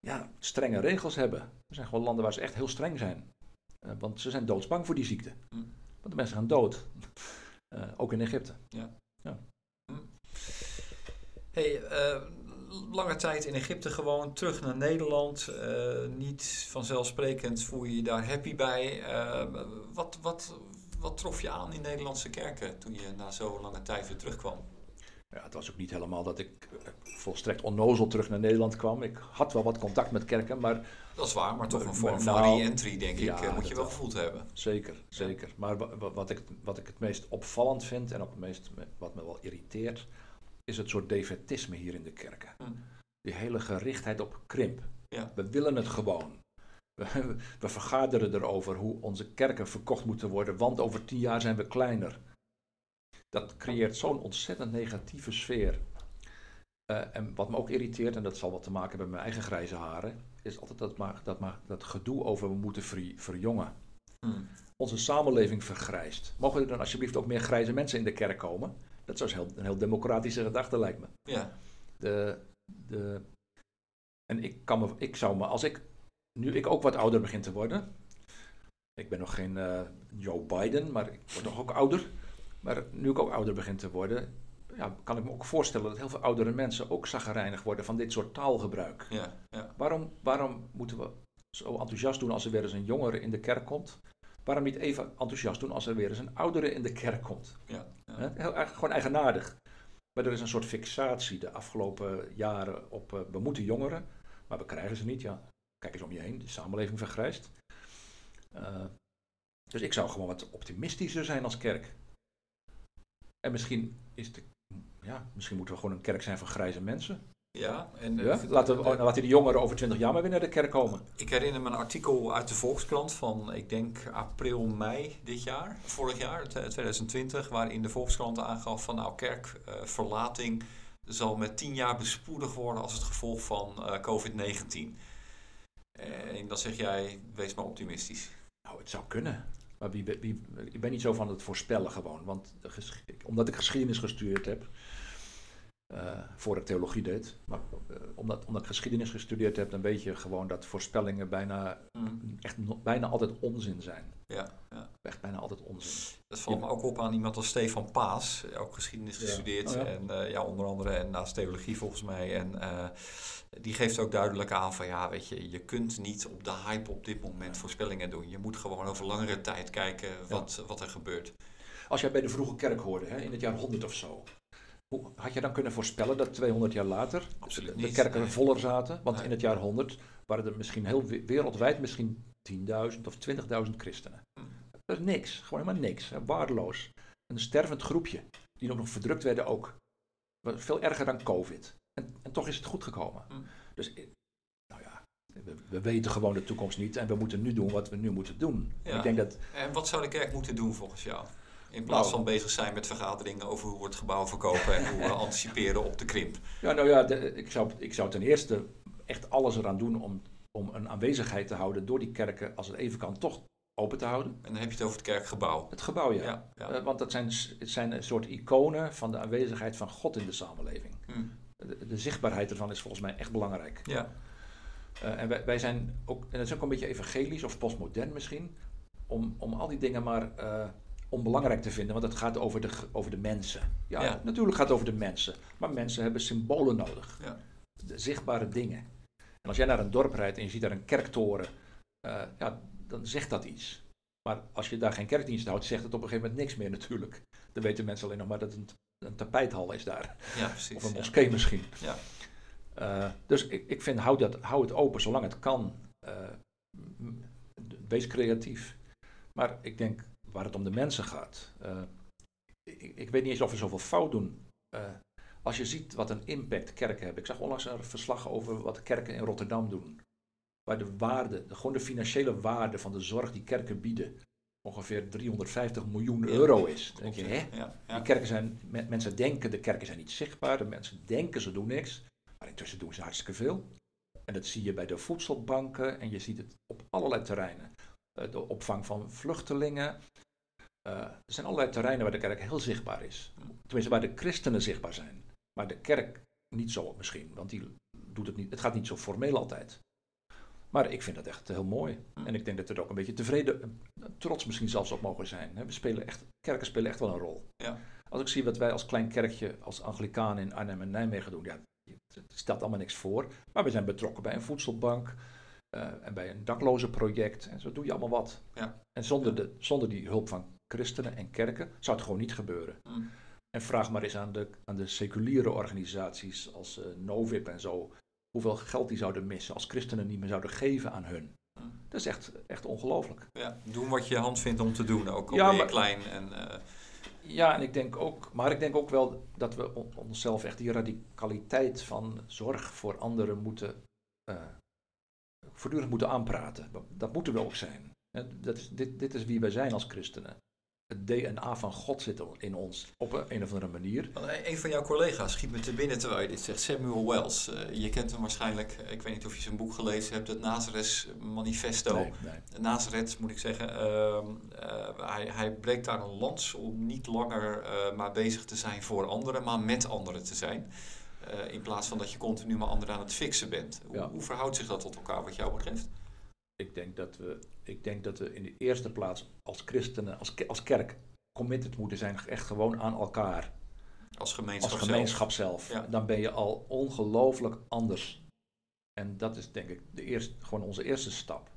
ja, strenge regels hebben. Er zijn gewoon landen waar ze echt heel streng zijn. Eh, want ze zijn doodsbang voor die ziekte. Hm. Want de mensen gaan dood. Eh, ook in Egypte. Hey, eh, lange tijd in Egypte gewoon, terug naar Nederland. eh, niet vanzelfsprekend voel je je daar happy bij. Eh, wat, wat, wat trof je aan in Nederlandse kerken toen je na zo'n lange tijd weer terugkwam? Ja, het was ook niet helemaal dat ik eh, volstrekt onnozel terug naar Nederland kwam. Ik had wel wat contact met kerken, maar Dat is waar, maar toch een vorm van nou, re-entry, denk ik, ja, moet je wel gevoeld hebben. Zeker, zeker. Maar wa- wa- wat ik, wat ik het meest opvallend vind en ook het meest, wat me wel irriteert, is het soort defetisme hier in de kerken. Hm. Die hele gerichtheid op krimp. Ja. We willen het gewoon. We, we vergaderen erover hoe onze kerken verkocht moeten worden, want over tien jaar zijn we kleiner. Dat creëert zo'n ontzettend negatieve sfeer. Eh, en wat me ook irriteert, en dat zal wat te maken hebben met mijn eigen grijze haren, is altijd dat, maar, dat, maar, dat gedoe over we moeten ver, verjongen Hm. onze samenleving vergrijst. Mogen er dan alsjeblieft ook meer grijze mensen in de kerk komen? Dat is heel, een heel democratische gedachte, lijkt me. Ja, De, de, en ik, kan me, ik zou me, als ik, nu ik ook wat ouder begin te worden, ik ben nog geen eh, Joe Biden, maar ik word nog ook ouder. Maar nu ik ook ouder begin te worden, ja, kan ik me ook voorstellen dat heel veel oudere mensen ook zaggerijnig worden van dit soort taalgebruik. ja, ja. Waarom, waarom moeten we zo enthousiast doen als er weer eens een jongere in de kerk komt? Waarom niet even enthousiast doen als er weer eens een oudere in de kerk komt? ja, ja. Heel, erg- gewoon eigenaardig. Maar er is een soort fixatie de afgelopen jaren op eh, we moeten jongeren, maar we krijgen ze niet. Ja, kijk eens om je heen, de samenleving vergrijst. Eh, dus ik zou gewoon wat optimistischer zijn als kerk. En misschien, is de, ja, misschien moeten we gewoon een kerk zijn van grijze mensen. Ja, en Ja? Laten, we, laten die jongeren over 20 jaar maar weer naar de kerk komen. Ik herinner me een artikel uit de Volkskrant van, ik denk april, mei dit jaar, vorig jaar, t- 2020, waarin de Volkskrant aangaf van nou, kerkverlating zal met 10 jaar bespoedigd worden als het gevolg van eh, COVID-19. En dan zeg jij, wees maar optimistisch. Nou, het zou kunnen. Maar wie, wie, ik ben niet zo van het voorspellen gewoon. Want de omdat ik geschiedenis gestudeerd heb, eh voor ik theologie deed, maar eh, omdat, omdat ik geschiedenis gestudeerd heb, dan weet je gewoon dat voorspellingen bijna, echt no- bijna altijd onzin zijn. Ja, ja. Echt bijna altijd onzin. Dat valt me ook op aan iemand als Stefan Paas, ook geschiedenis Ja. gestudeerd Oh en eh, ja, onder andere en naast theologie volgens mij. En die geeft ook duidelijk aan van ja, weet je, je kunt niet op de hype op dit moment voorspellingen doen. Je moet gewoon over langere tijd kijken wat, wat er gebeurt. Als jij bij de vroege kerk hoorde, hè, in het jaar 100 of zo, had je dan kunnen voorspellen dat 200 jaar later Absoluut de niet, kerken nee. voller zaten? Want Nee. in het jaar 100 waren er misschien heel we- wereldwijd misschien 10.000 of 20.000 christenen. Hm. Dat is niks, gewoon helemaal niks, hè, waardeloos. Een stervend groepje, die ook nog verdrukt werden ook. Veel erger dan COVID. En, en toch is het goed gekomen. Hm. Dus, nou ja, we, we weten gewoon de toekomst niet en we moeten nu doen wat we nu moeten doen. Ja. Ik denk dat En wat zou de kerk moeten doen volgens jou? In plaats Nou. van bezig zijn met vergaderingen over hoe we het gebouw verkopen en hoe we anticiperen op de krimp. Ja, nou ja, de- ik, zou, ik zou ten eerste echt alles eraan doen om, om een aanwezigheid te houden door die kerken, als het even kan, toch open te houden. En dan heb je het over het kerkgebouw. Het gebouw, ja. Ja, ja. Eh, want dat zijn, het zijn een soort iconen van de aanwezigheid van God in de samenleving. Hm. De, de zichtbaarheid ervan is volgens mij echt belangrijk. ja. Eh, en wij, wij zijn ook, en dat is ook een beetje evangelisch of postmodern misschien, om, om al die dingen maar eh, onbelangrijk te vinden, want het gaat over de, over de mensen. Ja, Ja. natuurlijk gaat het over de mensen, maar mensen hebben symbolen nodig. Ja. De zichtbare dingen. En als jij naar een dorp rijdt en je ziet daar een kerktoren, eh, ja, dan zegt dat iets. Maar als je daar geen kerkdienst houdt, zegt het op een gegeven moment niks meer natuurlijk. Dan weten mensen alleen nog maar dat het een, een tapijthal is daar. ja, precies. Of een ja. moskee misschien. Ja. Eh, dus ik, ik vind, hou, dat, hou het open zolang het kan. Eh, wees creatief. Maar ik denk, waar het om de mensen gaat. eh, ik, ik weet niet eens of we zoveel fout doen. Eh, als je ziet wat een impact kerken hebben. Ik zag onlangs een verslag over wat kerken in Rotterdam doen. Waar de waarde, de, gewoon de financiële waarde van de zorg die kerken bieden, ongeveer 350 miljoen Ja, euro is. Denk je, hè? Ja, ja. Die kerken zijn, me- mensen denken, de kerken zijn niet zichtbaar, de mensen denken ze doen niks, maar intussen doen ze hartstikke veel. En dat zie je bij de voedselbanken en je ziet het op allerlei terreinen. Eh, de opvang van vluchtelingen. Eh, er zijn allerlei terreinen waar de kerk heel zichtbaar is. Tenminste, waar de christenen zichtbaar zijn. Maar de kerk niet zo misschien, want die doet het niet, het gaat niet zo formeel altijd. Maar ik vind dat echt heel mooi. En ik denk dat we er ook een beetje tevreden, trots misschien zelfs op mogen zijn. We spelen echt, kerken spelen echt wel een rol. Ja. Als ik zie wat wij als klein kerkje, als Anglikaan in Arnhem en Nijmegen doen, ja, het stelt allemaal niks voor. Maar we zijn betrokken bij een voedselbank en bij een daklozenproject. En zo doe je allemaal wat. Ja. En zonder, de, zonder die hulp van christenen en kerken zou het gewoon niet gebeuren. Hm. En vraag maar eens aan de, aan de seculiere organisaties als eh, Novib en zo, hoeveel geld die zouden missen als christenen niet meer zouden geven aan hun. Hm. Dat is echt, echt ongelooflijk. Ja, doen wat je hand vindt om te doen, ook al Ja, maar- klein. En, eh, Ja, en ik denk ook, maar ik denk ook wel dat we on- onszelf echt die radicaliteit van zorg voor anderen moeten, eh, voortdurend moeten aanpraten. Dat- moeten we ook zijn. Dat is, dit, dit is wie wij zijn als christenen. Het DNA van God zit in ons op een, of andere manier. Een van jouw collega's schiet me te binnen terwijl je dit zegt, Samuel Wells. Eh, je kent hem waarschijnlijk, eh, ik weet niet of je zijn boek gelezen hebt, het Nazareth Manifesto. Nee, nee. Nazareth moet ik zeggen. Ehm, eh, hij, hij breekt daar een lans om niet langer maar bezig te zijn voor anderen, maar met anderen te zijn. Eh, in plaats van dat je continu maar anderen aan het fixen bent. Hoe, Ja. hoe verhoudt zich dat tot elkaar wat jou betreft? Ik denk dat we, ik denk dat we in de eerste plaats als christenen, als, als kerk, committed moeten zijn echt gewoon aan elkaar. Als gemeenschap als zelf? gemeenschap zelf. Ja. Dan ben je al ongelooflijk anders. En dat is denk ik de eerste, gewoon onze eerste stap.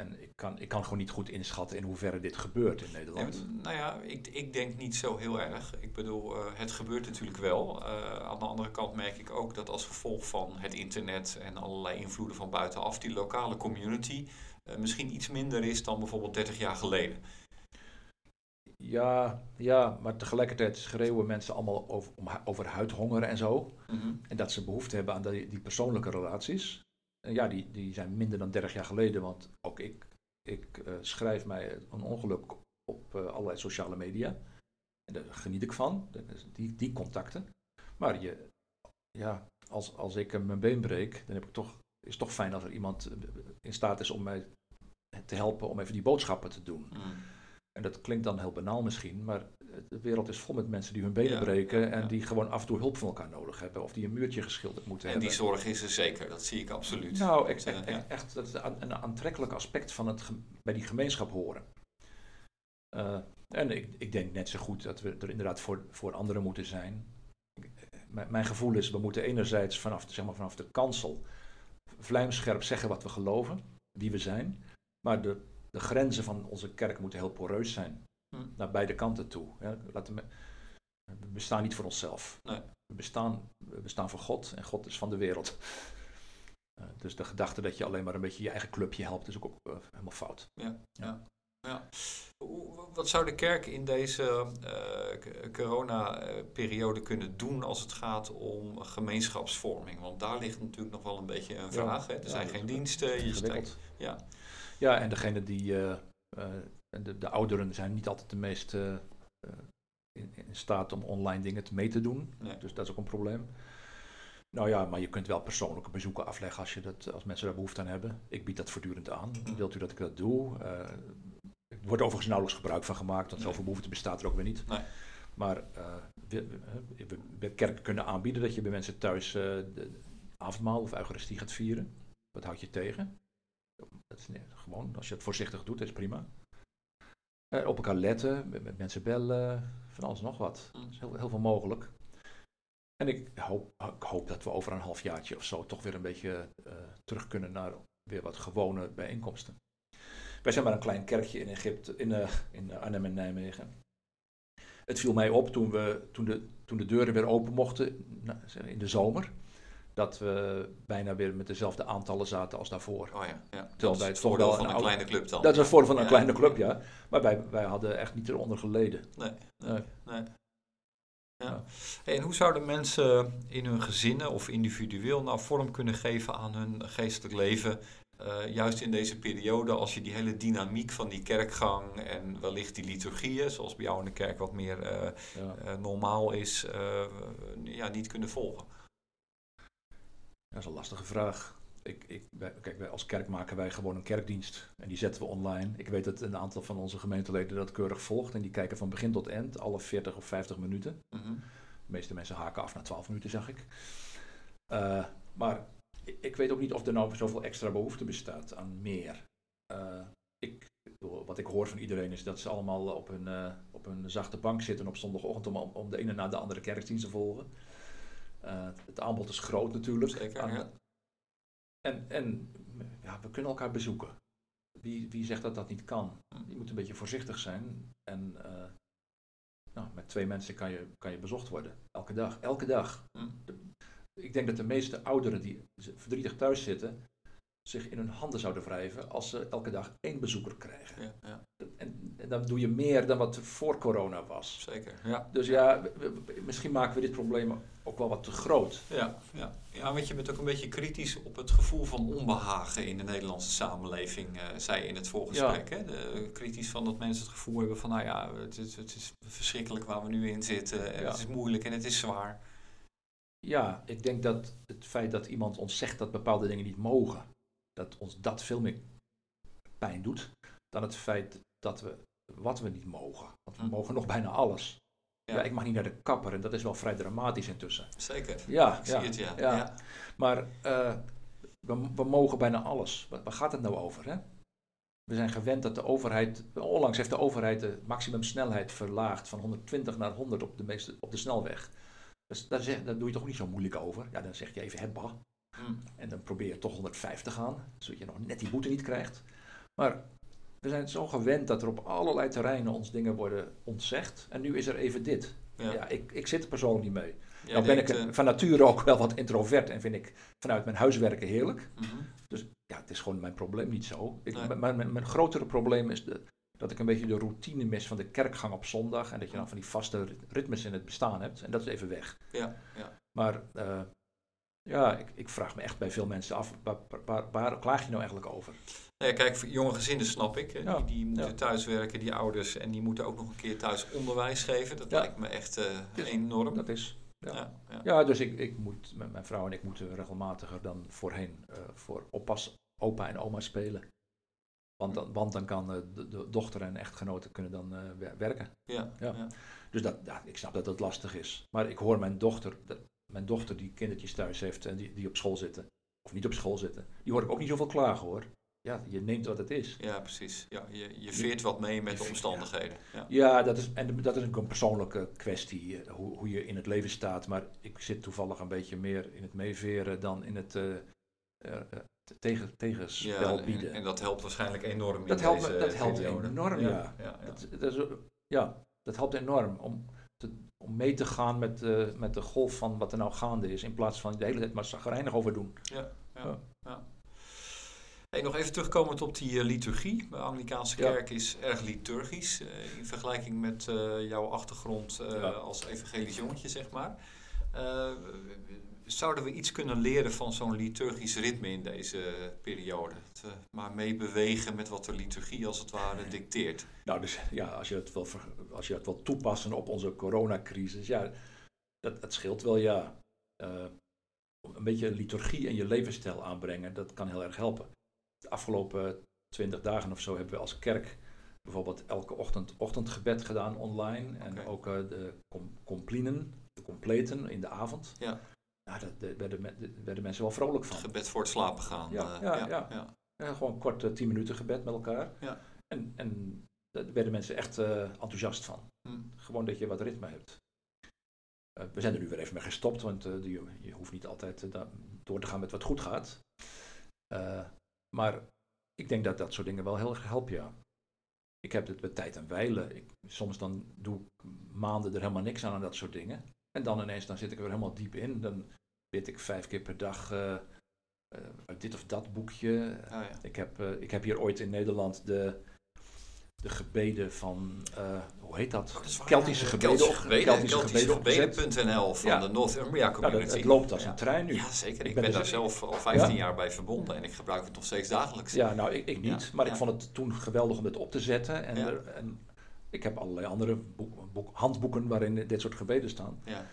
En ik kan, ik kan gewoon niet goed inschatten in hoeverre dit gebeurt in Nederland. Nou ja, ik, ik denk niet zo heel erg. Ik bedoel, eh, het gebeurt natuurlijk wel. Eh, aan de andere kant merk ik ook dat als gevolg van het internet en allerlei invloeden van buitenaf, die lokale community eh, misschien iets minder is dan bijvoorbeeld 30 jaar geleden. Ja, ja, maar tegelijkertijd schreeuwen mensen allemaal over, om, over huidhonger en zo. Mhm. En dat ze behoefte hebben aan die, die persoonlijke relaties. Ja, die, die zijn minder dan 30 jaar geleden, want ook ik, ik eh, schrijf mij een ongeluk op eh, allerlei sociale media. En daar geniet ik van, die, die contacten. Maar je, ja, als, als ik mijn been breek, dan heb ik toch, is het toch fijn als er iemand eh, in staat is om mij te helpen om even die boodschappen te doen. Mhm. En dat klinkt dan heel banaal misschien, maar de wereld is vol met mensen die hun benen Ja, breken en ja. die gewoon af en toe hulp van elkaar nodig hebben. Of die een muurtje geschilderd moeten En die hebben. zorg is er zeker, dat zie ik absoluut. Nou, echt, echt, echt, dat is een, aantrekkelijk aspect van het bij die gemeenschap horen. Eh, en ik, ik denk net zo goed dat we er inderdaad voor, voor anderen moeten zijn. Mijn, gevoel is, we moeten enerzijds vanaf, zeg maar, vanaf de kansel vlijmscherp zeggen wat we geloven, wie we zijn. Maar de, de grenzen van onze kerk moeten heel poreus zijn. Hm. Naar beide kanten toe. Laten we, we bestaan niet voor onszelf. Nee. We, bestaan, we bestaan voor God en God is van de wereld. Eh, dus de gedachte dat je alleen maar een beetje je eigen clubje helpt, is ook, ook eh, helemaal fout. Ja. Hoe- Wat zou de kerk in deze c- corona-periode kunnen doen als het gaat om gemeenschapsvorming? Want daar ligt natuurlijk nog wel een beetje een vraag. Hè? Er ja, zijn geen diensten. Je ja. Ja, en degene die, de, de ouderen zijn niet altijd de meest eh, eh, in, in staat om online dingen te mee te doen. Nee. Dus dat is ook een probleem. Nou ja, maar je kunt wel persoonlijke bezoeken afleggen als, je dat, als mensen daar behoefte aan hebben. Ik bied dat voortdurend aan. Mhm. Wilt u dat ik dat doe? Eh, er wordt overigens nauwelijks gebruik van gemaakt, want Nee. zoveel behoefte bestaat er ook weer niet. Nee. Maar eh, we, we, we, we kerken kunnen aanbieden dat je bij mensen thuis de avondmaal of eucharistie gaat vieren. Wat houd je tegen? Dat is nee, gewoon, als je het voorzichtig doet, is prima. Eh, op elkaar letten, met, met mensen bellen, van alles nog wat. Mm. Er is heel, heel veel mogelijk. En ik hoop, ik hoop dat we over een halfjaartje of zo toch weer een beetje eh, terug kunnen naar weer wat gewone bijeenkomsten. Wij zijn maar een klein kerkje in Egypte, in, eh, in Arnhem en Nijmegen. Het viel mij op toen, we, toen, de, toen de deuren weer open mochten in de zomer, dat we bijna weer met dezelfde aantallen zaten als daarvoor. Oh ja, ja. Dat het voordeel van een een oude- kleine club dan. Dat is het voordeel van een Ja. kleine club, ja. Maar wij, wij hadden echt niet eronder geleden. Nee, Nee. nee. Ja. Hey, en hoe zouden mensen in hun gezinnen of individueel nou vorm kunnen geven aan hun geestelijk leven? eh, juist in deze periode, als je die hele dynamiek van die kerkgang en wellicht die liturgieën, zoals bij jou in de kerk wat meer eh, Ja. eh, normaal is, ja, niet kunnen volgen. Dat is een lastige vraag. Ik, ik, wij- kijk, wij als kerk maken wij gewoon een kerkdienst. En die zetten we online. Ik weet dat een aantal van onze gemeenteleden dat keurig volgt. En die kijken van begin tot eind, alle 40 of 50 minuten. Mhm. De meeste mensen haken af na 12 minuten, zag ik. Eh, maar ik, weet ook niet of er nou zoveel extra behoefte bestaat aan meer. Eh, ik, wat ik hoor van iedereen is dat ze allemaal op hun, eh, op hun zachte bank zitten op zondagochtend om, om de ene na de andere kerkdienst te volgen. Eh, het aanbod is groot natuurlijk. Zeker, Aan- ja. En, en ja, we kunnen elkaar bezoeken. Wie, wie zegt dat dat niet kan? Hm. Je moet een beetje voorzichtig zijn. En eh, nou, met twee mensen kan je, kan je bezocht worden. Elke dag. Elke dag. Hm. De- ik denk dat de meeste ouderen die verdrietig thuis zitten, zich in hun handen zouden wrijven als ze elke dag één bezoeker krijgen. Ja, ja, en dan doe je meer dan wat er voor corona was. zeker. Ja. Dus ja, misschien maken we dit probleem ook wel wat te groot. Ja, ja. ja, want je bent ook een beetje kritisch op het gevoel van onbehagen in de Nederlandse samenleving, eh, zei je in het voorgesprek. Hè? De, kritisch van dat mensen het gevoel hebben van, nou ja, het is, het is verschrikkelijk waar we nu in zitten. En Ja. Het is moeilijk en het is zwaar. Ja, ik denk dat het feit dat iemand ons zegt dat bepaalde dingen niet mogen, dat ons dat veel meer pijn doet dan het feit dat we wat we niet mogen. Want we Hm. mogen nog bijna alles. Ja. Ja. ik mag niet naar de kapper en dat is wel vrij dramatisch intussen. Zeker. Ja, Ik zie het, ja. ja. ja. Maar eh, we, we mogen bijna alles. Waar, waar gaat het nou over? Hè? We zijn gewend dat de overheid, onlangs heeft de overheid de maximumsnelheid verlaagd van 120 naar 100 op de, meeste, op de snelweg. Dus daar, zeg, daar doe je toch niet zo moeilijk over. Ja, dan zeg je even hebba. Hm. En dan probeer je toch 150 aan, zodat je nog net die boete niet krijgt. Maar we zijn zo gewend dat er op allerlei terreinen ons dingen worden ontzegd. En nu is er even dit. Ja. Ja, ik, ik zit er persoonlijk niet mee. Jij nou ben ik eh, een- van nature ook wel wat introvert en vind ik vanuit mijn huiswerken heerlijk. mhm. Ja, het is gewoon mijn probleem niet zo. Ik, Nee. mijn, mijn, mijn grotere probleem is de, dat ik een beetje de routine mis van de kerkgang op zondag. En dat je dan van die vaste ritmes in het bestaan hebt. En dat is even weg. Ja, ja. Maar uh, ja, ik, ik, vraag me echt bij veel mensen af, waar, waar, waar klaag je nou eigenlijk over? Nee, kijk, jonge gezinnen snap ik. Die, die, moeten ja. thuiswerken, die ouders. En die moeten ook nog een keer thuis onderwijs geven. Dat lijkt me echt uh, enorm. Dat is. Ja, ja, ja. dus ik, ik moet, met mijn vrouw en ik moeten regelmatiger dan voorheen uh, voor oppas, opa en oma spelen. Want dan, want dan kan uh, de, de, dochter en echtgenoten kunnen dan uh, werken. Ja, ja. Dus dat, ja, ik snap dat dat lastig is. Maar ik hoor mijn dochter, dat, mijn dochter die kindertjes thuis heeft en die, die op school zitten, of niet op school zitten, die hoor ik ook niet zoveel klagen hoor. Ja, je neemt wat het is. Ja, precies. Ja, je, je veert wat mee met de omstandigheden. Ja, ja dat, is, en dat is een persoonlijke kwestie, hoe, hoe je in het leven staat. Maar ik zit toevallig een beetje meer in het meeveren dan in het uh, uh, tegen, tegenspel ja, bieden. En, en, dat helpt waarschijnlijk enorm dat in helpt, deze Dat helpt periode. enorm, ja, dat, dat is, ja, dat helpt enorm om, te, om mee te gaan met, uh, met de golf van wat er nou gaande is. In plaats van de hele tijd maar zagrijnig over doen. Ja, ja, ja. Hey, nog even terugkomend op die uh, liturgie. De Anglikaanse kerk is erg liturgisch. Uh, in vergelijking met jouw achtergrond als evangelisch jongetje, zeg maar zouden we iets kunnen leren van zo'n liturgisch ritme in deze periode? Uh, maar meebewegen met wat de liturgie als het ware dicteert. Nou, dus ja, als je het wil, als je het wil toepassen op onze coronacrisis, ja, dat, dat scheelt wel, ja. Uh, een beetje liturgie en je levensstijl aanbrengen, dat kan heel erg helpen. De afgelopen twintig dagen of zo hebben we als kerk bijvoorbeeld elke ochtend ochtendgebed gedaan online. En ook uh, de com complinen, de completen in de avond. Ja. Nou, daar werden, werden, mensen wel vrolijk van. Het gebed voor het slapen gaan. Ja, uh, ja, ja, ja. ja. ja gewoon kort uh, tien minuten gebed met elkaar. Ja. En, en daar werden mensen echt uh, enthousiast van. Hm. Gewoon dat je wat ritme hebt. we zijn er nu weer even mee gestopt, want je, je, hoeft niet altijd door te gaan met wat goed gaat. maar ik denk dat dat soort dingen wel heel erg helpen, ja. Ik heb het met tijd en wijlen. Ik, soms dan doe ik maanden er helemaal niks aan aan dat soort dingen. En dan ineens, dan zit ik er helemaal diep in. Dan bid ik vijf keer per dag uh, uh, dit of dat boekje. Oh, ja. ik, heb, uh, ik heb hier ooit in Nederland de, de gebeden van, hoe heet dat? Oh, dat Keltische gebeden. Keltische gebeden. Keltische, gebeden, gebeden.nl van ja. de Northumbria Community. Nou, dat, het loopt als ja. een trein nu. Ja, zeker. Ik, ik ben, ben daar dus, zelf al 15 jaar bij verbonden en ik gebruik het nog steeds dagelijks. Ja, nou, ik, ik niet. Maar ik vond het toen geweldig om dit op te zetten. En, er, en ik heb allerlei andere boek, boek, handboeken waarin dit soort gebeden staan. Ja.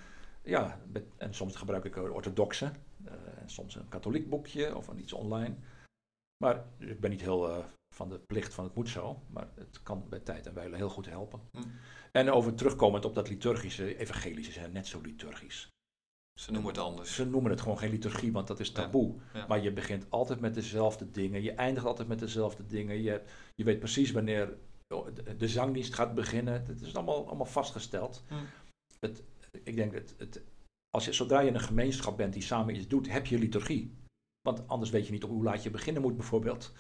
Ja, en soms gebruik ik een orthodoxe, uh, en soms een katholiek boekje of een iets online. Maar ik ben niet heel uh, van de plicht van het moet zo, maar het kan bij tijd en wijle heel goed helpen. Hm. En over terugkomend op dat liturgische, evangelische zijn net zo liturgisch. Ze noemen het anders. Ze noemen het gewoon geen liturgie, want dat is taboe. Ja, ja. Maar je begint altijd met dezelfde dingen, je eindigt altijd met dezelfde dingen. Je, je weet precies wanneer de, de zangdienst gaat beginnen. Het is allemaal, allemaal vastgesteld. Hm. Het, ik denk dat het, als je, zodra je een gemeenschap bent die samen iets doet, heb je liturgie. Want anders weet je niet hoe laat je beginnen moet, bijvoorbeeld.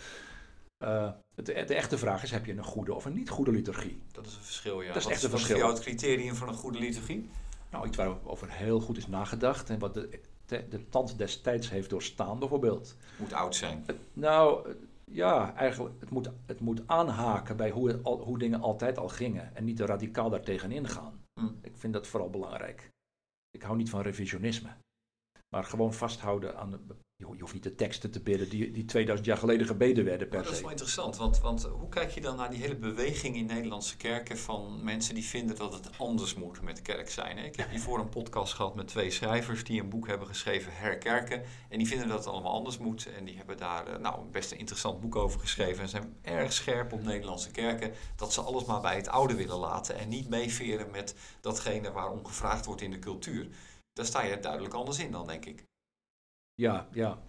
Uh, het, de echte vraag is: heb je een goede of een niet goede liturgie? Dat is een verschil, ja. Dat is wat echt een wat verschil. is voor jou het criterium van een goede liturgie? Nou, iets waarover heel goed is nagedacht en wat de, de, de tand destijds heeft doorstaan, bijvoorbeeld. Moet oud zijn. Nou, ja, eigenlijk, het moet, het moet aanhaken bij hoe, al, hoe dingen altijd al gingen en niet te radicaal daartegen ingaan. Hm. Ik vind dat vooral belangrijk. Ik hou niet van revisionisme. Maar gewoon vasthouden aan. Je hoeft niet de teksten te bidden die, die 2000 jaar geleden gebeden werden per Maar dat is se. wel interessant, want, want hoe kijk je dan naar die hele beweging in Nederlandse kerken van mensen die vinden dat het anders moet met kerk zijn? Hè? Ik heb hiervoor een podcast gehad met twee schrijvers die een boek hebben geschreven, Herkerken. En die vinden dat het allemaal anders moet. En die hebben daar eh, nou, best een interessant boek over geschreven. En zijn erg scherp op Nederlandse kerken dat ze alles maar bij het oude willen laten. En niet meeveren met datgene waarom gevraagd wordt in de cultuur. Daar sta je duidelijk anders in dan, denk ik. Ja, ja,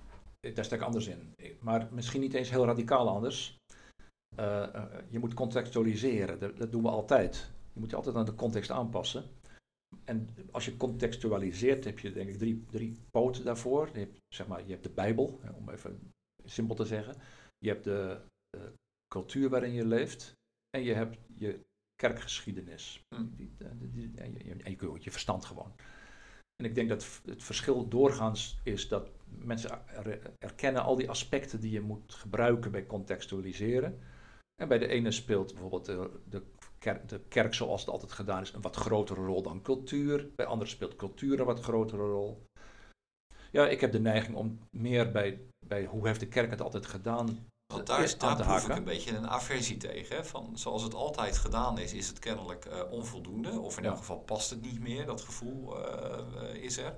daar sta ik anders in. Maar misschien niet eens heel radicaal anders. Uh, uh, je moet contextualiseren, dat, dat, doen we altijd. Je moet je altijd aan de context aanpassen. En als je contextualiseert, heb je denk ik drie, drie poten daarvoor. Je hebt, zeg maar, je hebt de Bijbel, om even simpel te zeggen. Je hebt de, de cultuur waarin je leeft. En je hebt je kerkgeschiedenis. Mm. Die, die, die, en, je, en je, je verstand gewoon. En ik denk dat het verschil doorgaans is dat mensen erkennen al die aspecten die je moet gebruiken bij contextualiseren. En bij de ene speelt bijvoorbeeld de, de, kerk, de kerk zoals het altijd gedaan is een wat grotere rol dan cultuur. Bij anderen speelt cultuur een wat grotere rol. Ja, ik heb de neiging om meer bij, bij hoe heeft de kerk het altijd gedaan want daar, is, daar proef ik een beetje een aversie tegen. Hè? Van, zoals het altijd gedaan is, is het kennelijk uh, onvoldoende. Of in elk geval past het niet meer, dat gevoel uh, is er.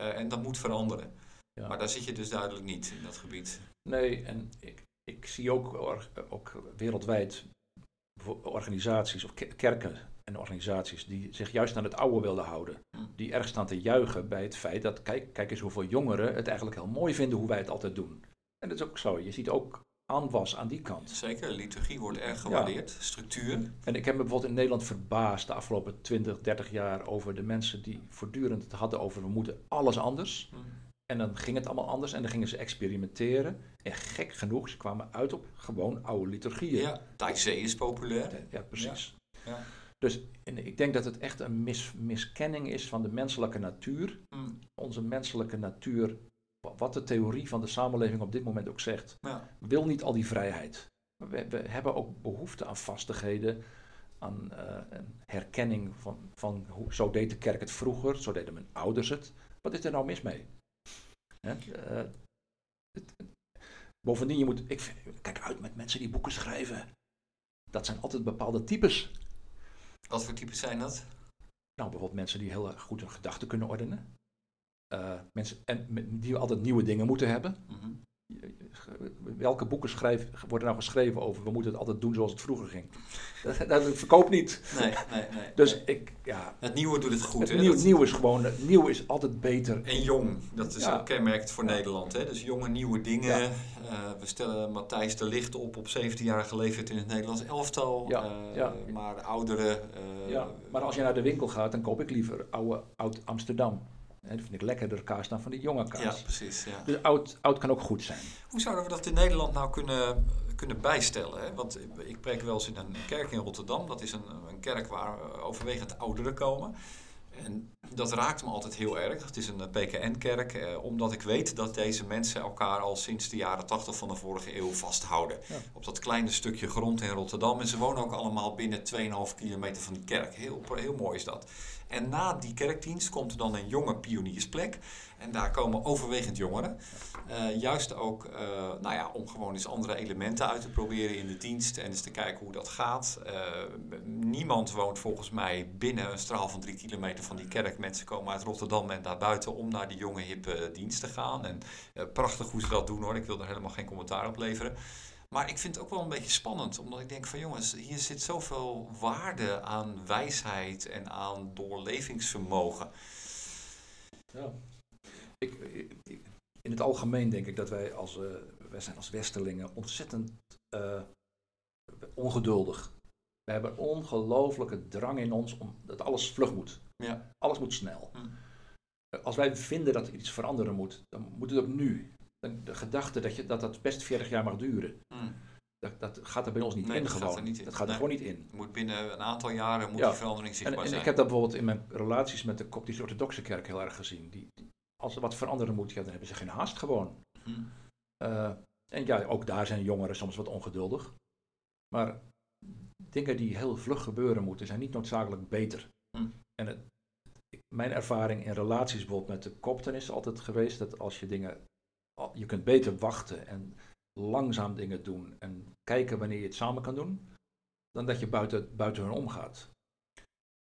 Uh, en dat moet veranderen. Ja. Maar daar zit je dus duidelijk niet in dat gebied. Nee, en ik, ik zie ook, ook wereldwijd organisaties of kerken en organisaties die zich juist aan het oude wilden houden. Hm. Die erg staan te juichen bij het feit dat, kijk, kijk eens hoeveel jongeren het eigenlijk heel mooi vinden hoe wij het altijd doen. En dat is ook zo. Je ziet ook aanwas aan die kant. Zeker, liturgie wordt erg gewaardeerd, structuur. En ik heb me bijvoorbeeld in Nederland verbaasd de afgelopen 20, 30 jaar over de mensen die voortdurend het hadden over we moeten alles anders. Hm. En dan ging het allemaal anders en dan gingen ze experimenteren. En gek genoeg, ze kwamen uit op gewoon oude liturgieën. Ja, Taizé is populair. Ja, precies. Ja. Dus en ik denk dat het echt een mis, miskenning is van de menselijke natuur. Hm. Onze menselijke natuur wat de theorie van de samenleving op dit moment ook zegt, ja. wil niet al die vrijheid. We, we, hebben ook behoefte aan vastigheden, aan uh, een herkenning van, van hoe, zo deed de kerk het vroeger, zo deden mijn ouders het. Wat is er nou mis mee? Hè? Uh, het, bovendien, je moet, ik kijk uit met mensen die boeken schrijven. Dat zijn altijd bepaalde types. Wat voor types zijn dat? Nou, bijvoorbeeld mensen die heel goed hun gedachten kunnen ordenen. Uh, mensen, en die altijd nieuwe dingen moeten hebben. Mhm. Welke boeken schrijf, worden nou geschreven over we moeten het altijd doen zoals het vroeger ging? Dat, dat verkoopt niet. Nee, nee, nee. dus ik, ja. Het nieuwe doet het goed. Het, nieuw, nieuw, is gewoon, het nieuw is altijd beter. En jong, dat is ook kenmerkend voor Nederland. Hè? Dus jonge, nieuwe dingen. Uh, we stellen Matthijs de Licht op op 17-jarige leeftijd in het Nederlands elftal. Uh, maar ouderen. ja, maar als je naar de winkel gaat, dan koop ik liever oude, oud Amsterdam. Dat vind ik lekkerder kaas dan van die jonge kaas. Ja, precies. Ja. Dus oud, oud kan ook goed zijn. Hoe zouden we dat in Nederland nou kunnen, kunnen bijstellen? Hè? Want ik preek wel eens in een kerk in Rotterdam. Dat is een, een kerk waar overwegend ouderen komen. En dat raakt me altijd heel erg. Het is een PKN-kerk, eh, omdat ik weet dat deze mensen elkaar al sinds de jaren 80 van de vorige eeuw vasthouden. Op dat kleine stukje grond in Rotterdam. En ze wonen ook allemaal binnen 2,5 kilometer van die kerk. Heel, heel mooi is dat. En na die kerkdienst komt er dan een jonge pioniersplek. En daar komen overwegend jongeren. Uh, juist ook uh, nou ja, om gewoon eens andere elementen uit te proberen in de dienst en eens te kijken hoe dat gaat. Uh, niemand woont volgens mij binnen een straal van drie kilometer van die kerk. Mensen komen uit Rotterdam en daarbuiten om naar die jonge hippe dienst te gaan. En prachtig hoe ze dat doen hoor, ik wil er helemaal geen commentaar op leveren. Maar ik vind het ook wel een beetje spannend, omdat ik denk van jongens, hier zit zoveel waarde aan wijsheid en aan doorlevingsvermogen. Ja. In het algemeen denk ik dat wij als, uh, wij zijn als Westerlingen ontzettend uh, ongeduldig. We hebben een ongelooflijke drang in ons om dat alles vlug moet. Ja. Alles moet snel. Hm. Als wij vinden dat iets veranderen moet, dan moet het ook nu de gedachte dat, je, dat dat best 40 jaar mag duren. Hmm. Dat, dat, gaat er bij ons niet in dat gewoon. Gaat er niet in. Dat gaat er gewoon niet in. Moet binnen een aantal jaren moet die verandering zichtbaar en, en zijn. ik heb dat bijvoorbeeld in mijn relaties met de Koptische Orthodoxe Kerk heel erg gezien. Die, als er wat veranderen moet, ja, dan hebben ze geen haast gewoon. Hmm. Uh, en ja, ook daar zijn jongeren soms wat ongeduldig. Maar dingen die heel vlug gebeuren moeten, zijn niet noodzakelijk beter. Hmm. En het, mijn ervaring in relaties bijvoorbeeld met de kopten is altijd geweest dat als je dingen je kunt beter wachten en langzaam dingen doen en kijken wanneer je het samen kan doen, dan dat je buiten, buiten hun omgaat.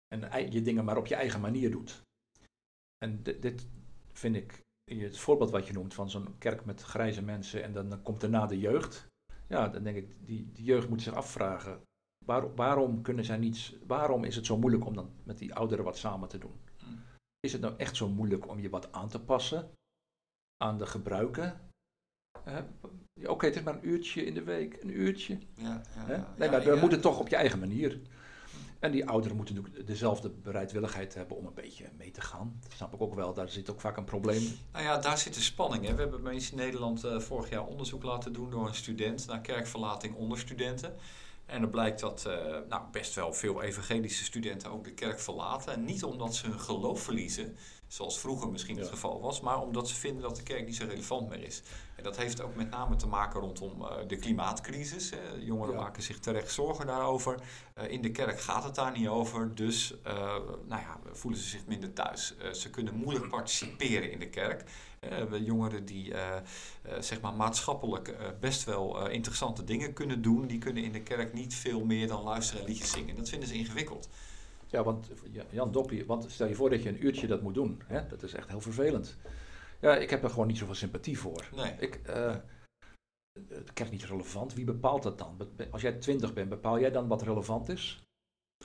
En je dingen maar op je eigen manier doet. En dit, dit vind ik, het voorbeeld wat je noemt van zo'n kerk met grijze mensen en dan, dan komt daarna de jeugd. Ja, dan denk ik, die, die jeugd moet zich afvragen, waar, waarom, kunnen zij niets, waarom is het zo moeilijk om dan met die ouderen wat samen te doen? Is het nou echt zo moeilijk om je wat aan te passen? aan de gebruiken. Oké, het is maar een uurtje in de week, een uurtje. Ja, ja, nee, maar we moeten toch op je eigen manier. En die ouderen moeten natuurlijk dezelfde bereidwilligheid hebben om een beetje mee te gaan. Dat snap ik ook wel, daar zit ook vaak een probleem. Nou ja, daar zit de spanning. Hè. We hebben mensen in Nederland uh, vorig jaar onderzoek laten doen door een student naar kerkverlating onder studenten. En er blijkt dat uh, nou, best wel veel evangelische studenten ook de kerk verlaten. En niet omdat ze hun geloof verliezen, zoals vroeger misschien het geval was, maar omdat ze vinden dat de kerk niet zo relevant meer is. En dat heeft ook met name te maken rondom uh, de klimaatcrisis. Jongeren maken zich terecht zorgen daarover. Uh, in de kerk gaat het daar niet over, dus uh, nou ja, voelen ze zich minder thuis. ze kunnen moeilijk participeren in de kerk. jongeren die zeg maar maatschappelijk best wel interessante dingen kunnen doen, die kunnen in de kerk niet veel meer dan luisteren en liedjes zingen. Dat vinden ze ingewikkeld. Ja, want Jan Doppie, want stel je voor dat je een uurtje dat moet doen. Hè? Dat is echt heel vervelend. Ja, ik heb er gewoon niet zoveel sympathie voor. Nee. Ik, uh, het krijgt niet relevant. Wie bepaalt dat dan? Als jij twintig bent, bepaal jij dan wat relevant is?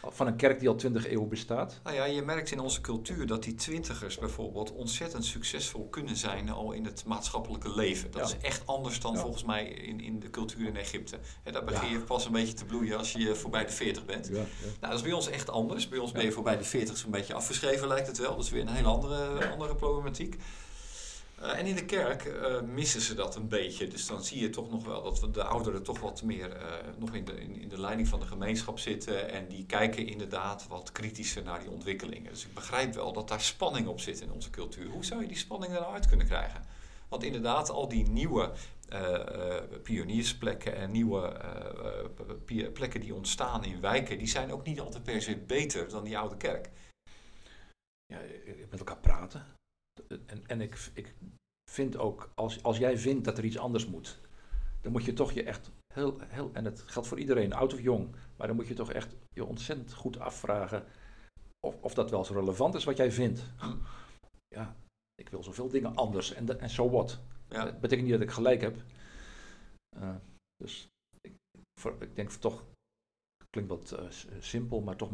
Van een kerk die al twintig eeuwen bestaat? Nou ja, je merkt in onze cultuur dat die twintigers bijvoorbeeld ontzettend succesvol kunnen zijn al in het maatschappelijke leven. Dat is echt anders dan volgens mij in, in de cultuur in Egypte. He, daar begin je pas een beetje te bloeien als je voorbij de 40 bent. Nou, dat is bij ons echt anders. Bij ons ben je voorbij de 40 zo'n beetje afgeschreven lijkt het wel. Dat is weer een hele andere, andere problematiek. Uh, en in de kerk uh, missen ze dat een beetje. Dus dan zie je toch nog wel dat de ouderen toch wat meer uh, nog in de, in, in, de leiding van de gemeenschap zitten. En die kijken inderdaad wat kritischer naar die ontwikkelingen. Dus ik begrijp wel dat daar spanning op zit in onze cultuur. Hoe zou je die spanning er nou uit kunnen krijgen? Want inderdaad, al die nieuwe pioniersplekken en nieuwe plekken die ontstaan in wijken, die zijn ook niet altijd per se beter dan die oude kerk. Ja, met elkaar praten en, en ik, ik vind ook, als, als jij vindt dat er iets anders moet, dan moet je toch je echt heel, heel, en het geldt voor iedereen, oud of jong, maar dan moet je toch echt je ontzettend goed afvragen of, of dat wel zo relevant is wat jij vindt. Ja, ik wil zoveel dingen anders en, en so what. Ja. Dat betekent niet dat ik gelijk heb. Uh, dus ik, voor, ik denk toch, klinkt wat uh, simpel, maar toch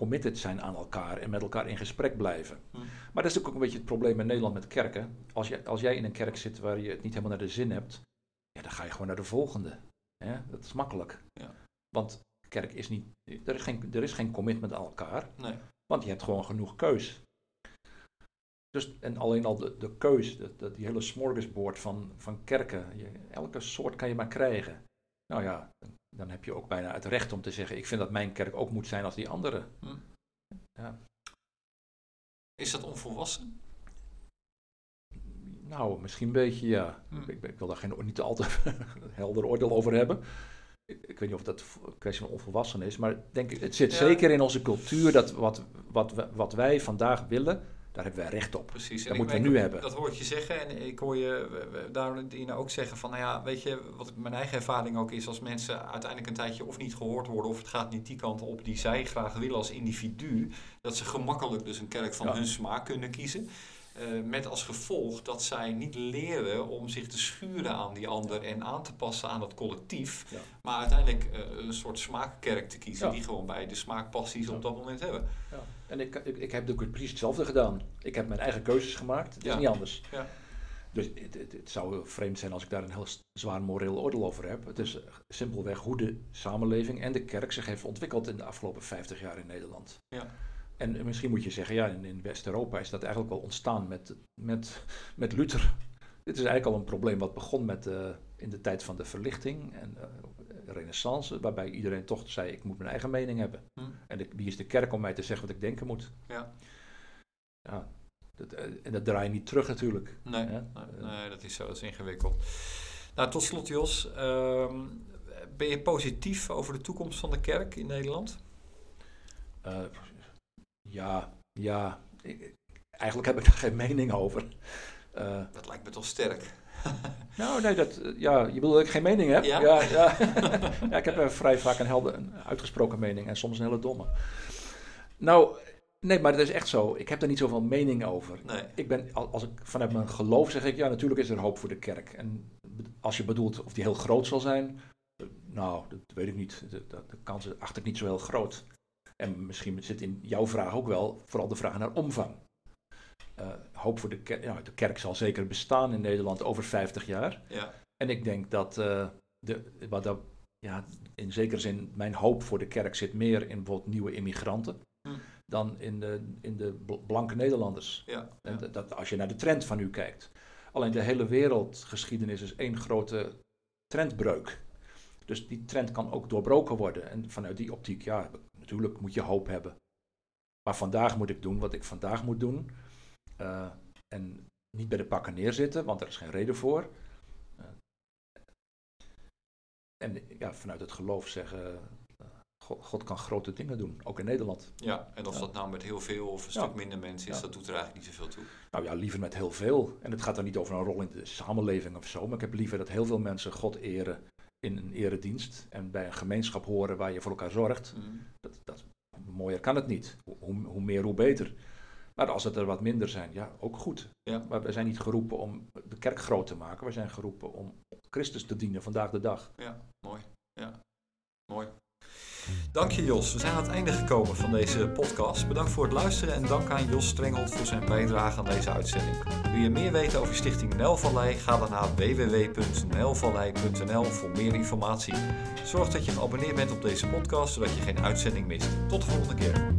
committed zijn aan elkaar en met elkaar in gesprek blijven. Hm. Maar dat is ook een beetje het probleem in Nederland met kerken. Als, je, als jij in een kerk zit waar je het niet helemaal naar de zin hebt, ja, dan ga je gewoon naar de volgende. Dat is makkelijk. Ja. Want kerk is niet, er is geen, er is geen commitment aan elkaar. Nee. Want je hebt gewoon genoeg keus. Dus, en alleen al de, de keus, die hele smorgasbord van, van kerken, je, elke soort kan je maar krijgen. Nou ja, dan heb je ook bijna het recht om te zeggen: ik vind dat mijn kerk ook moet zijn als die andere. Hm. Ja. Is dat onvolwassen? Nou, misschien een beetje ja. Hm. Ik, ik, wil daar geen, niet al te helder oordeel over hebben. Ik, ik, weet niet of dat een kwestie van onvolwassen is, maar denk, het zit zeker in onze cultuur dat wat, wat, wat wij vandaag willen, daar hebben wij recht op. Precies. Dat moeten we nu hebben. Dat hoor ik je zeggen. En ik hoor je daarin ook zeggen van, nou ja, weet je, wat mijn eigen ervaring ook is, als mensen uiteindelijk een tijdje of niet gehoord worden, of het gaat niet die kant op die zij graag willen als individu, dat ze gemakkelijk dus een kerk van hun smaak kunnen kiezen. Uh, met als gevolg dat zij niet leren om zich te schuren aan die ander en aan te passen aan het collectief. Maar uiteindelijk uh, een soort smaakkerk te kiezen die gewoon bij de smaakpassies op dat moment hebben. En ik, ik, ik heb ook precies hetzelfde gedaan. Ik heb mijn eigen keuzes gemaakt. Het is niet anders. Dus het, het, het, zou vreemd zijn als ik daar een heel zwaar moreel oordeel over heb. Het is simpelweg hoe de samenleving en de kerk zich heeft ontwikkeld in de afgelopen 50 jaar in Nederland. Ja. En misschien moet je zeggen, ja, in, in West-Europa is dat eigenlijk al ontstaan met, met, met Luther. Dit is eigenlijk al een probleem wat begon met, uh, in de tijd van de verlichting en uh, renaissance, waarbij iedereen toch zei, ik moet mijn eigen mening hebben. Hm. En de, wie is de kerk om mij te zeggen wat ik denken moet? Ja. Ja, dat, uh, en dat draai je niet terug natuurlijk. Nee, nee, nee, dat is zo, dat is ingewikkeld. Nou, tot slot Jos, ehm, ben je positief over de toekomst van de kerk in Nederland? Ja, ja. Ik, eigenlijk heb ik daar geen mening over. Uh, dat lijkt me toch sterk. nou, nee, dat, ja, je bedoelt dat ik geen mening heb? Ja? Ja, ja. ja ik heb vrij vaak een, helder, een uitgesproken mening en soms een hele domme. Nou, nee, maar dat is echt zo. Ik heb daar niet zoveel mening over. Nee. Ik ben, als ik vanuit mijn geloof zeg ik, ja, natuurlijk is er hoop voor de kerk. En als je bedoelt of die heel groot zal zijn, nou, dat weet ik niet. De, de, de kans achter ik niet zo heel groot. En misschien zit in jouw vraag ook wel vooral de vraag naar omvang. Uh, hoop voor de kerk. Ja, de kerk zal zeker bestaan in Nederland over 50 jaar. Ja. En ik denk dat, uh, de, wat dat, ja, in zekere zin, mijn hoop voor de kerk zit meer in bijvoorbeeld nieuwe immigranten. Hm. Dan in de, in de blanke Nederlanders. Ja, en dat, als je naar de trend van nu kijkt. Alleen de hele wereldgeschiedenis is één grote trendbreuk. Dus die trend kan ook doorbroken worden. En vanuit die optiek, ja, Natuurlijk moet je hoop hebben. Maar vandaag moet ik doen wat ik vandaag moet doen. Eh, en niet bij de pakken neerzitten, want er is geen reden voor. Uh, en ja, vanuit het geloof zeggen, God, God, kan grote dingen doen, ook in Nederland. Ja, en of ja. dat nou met heel veel of een stuk minder mensen is, dat doet er eigenlijk niet zoveel toe. Nou ja, liever met heel veel. En het gaat dan niet over een rol in de samenleving of zo, maar ik heb liever dat heel veel mensen God eren in een eredienst en bij een gemeenschap horen waar je voor elkaar zorgt. Mm. Dat, dat, mooier kan het niet. Hoe, hoe, meer, hoe beter. Maar als het er wat minder zijn, ja, ook goed. Ja. Maar we zijn niet geroepen om de kerk groot te maken. We zijn geroepen om Christus te dienen vandaag de dag. Ja, mooi. Ja, mooi. Dank je Jos. We zijn aan het einde gekomen van deze podcast. Bedankt voor het luisteren en dank aan Jos Strenghold voor zijn bijdrage aan deze uitzending. Wil je meer weten over Stichting Nelvallei? Ga dan naar www.nelvallei.nl voor meer informatie. Zorg dat je geabonneerd bent op deze podcast, zodat je geen uitzending mist. Tot de volgende keer.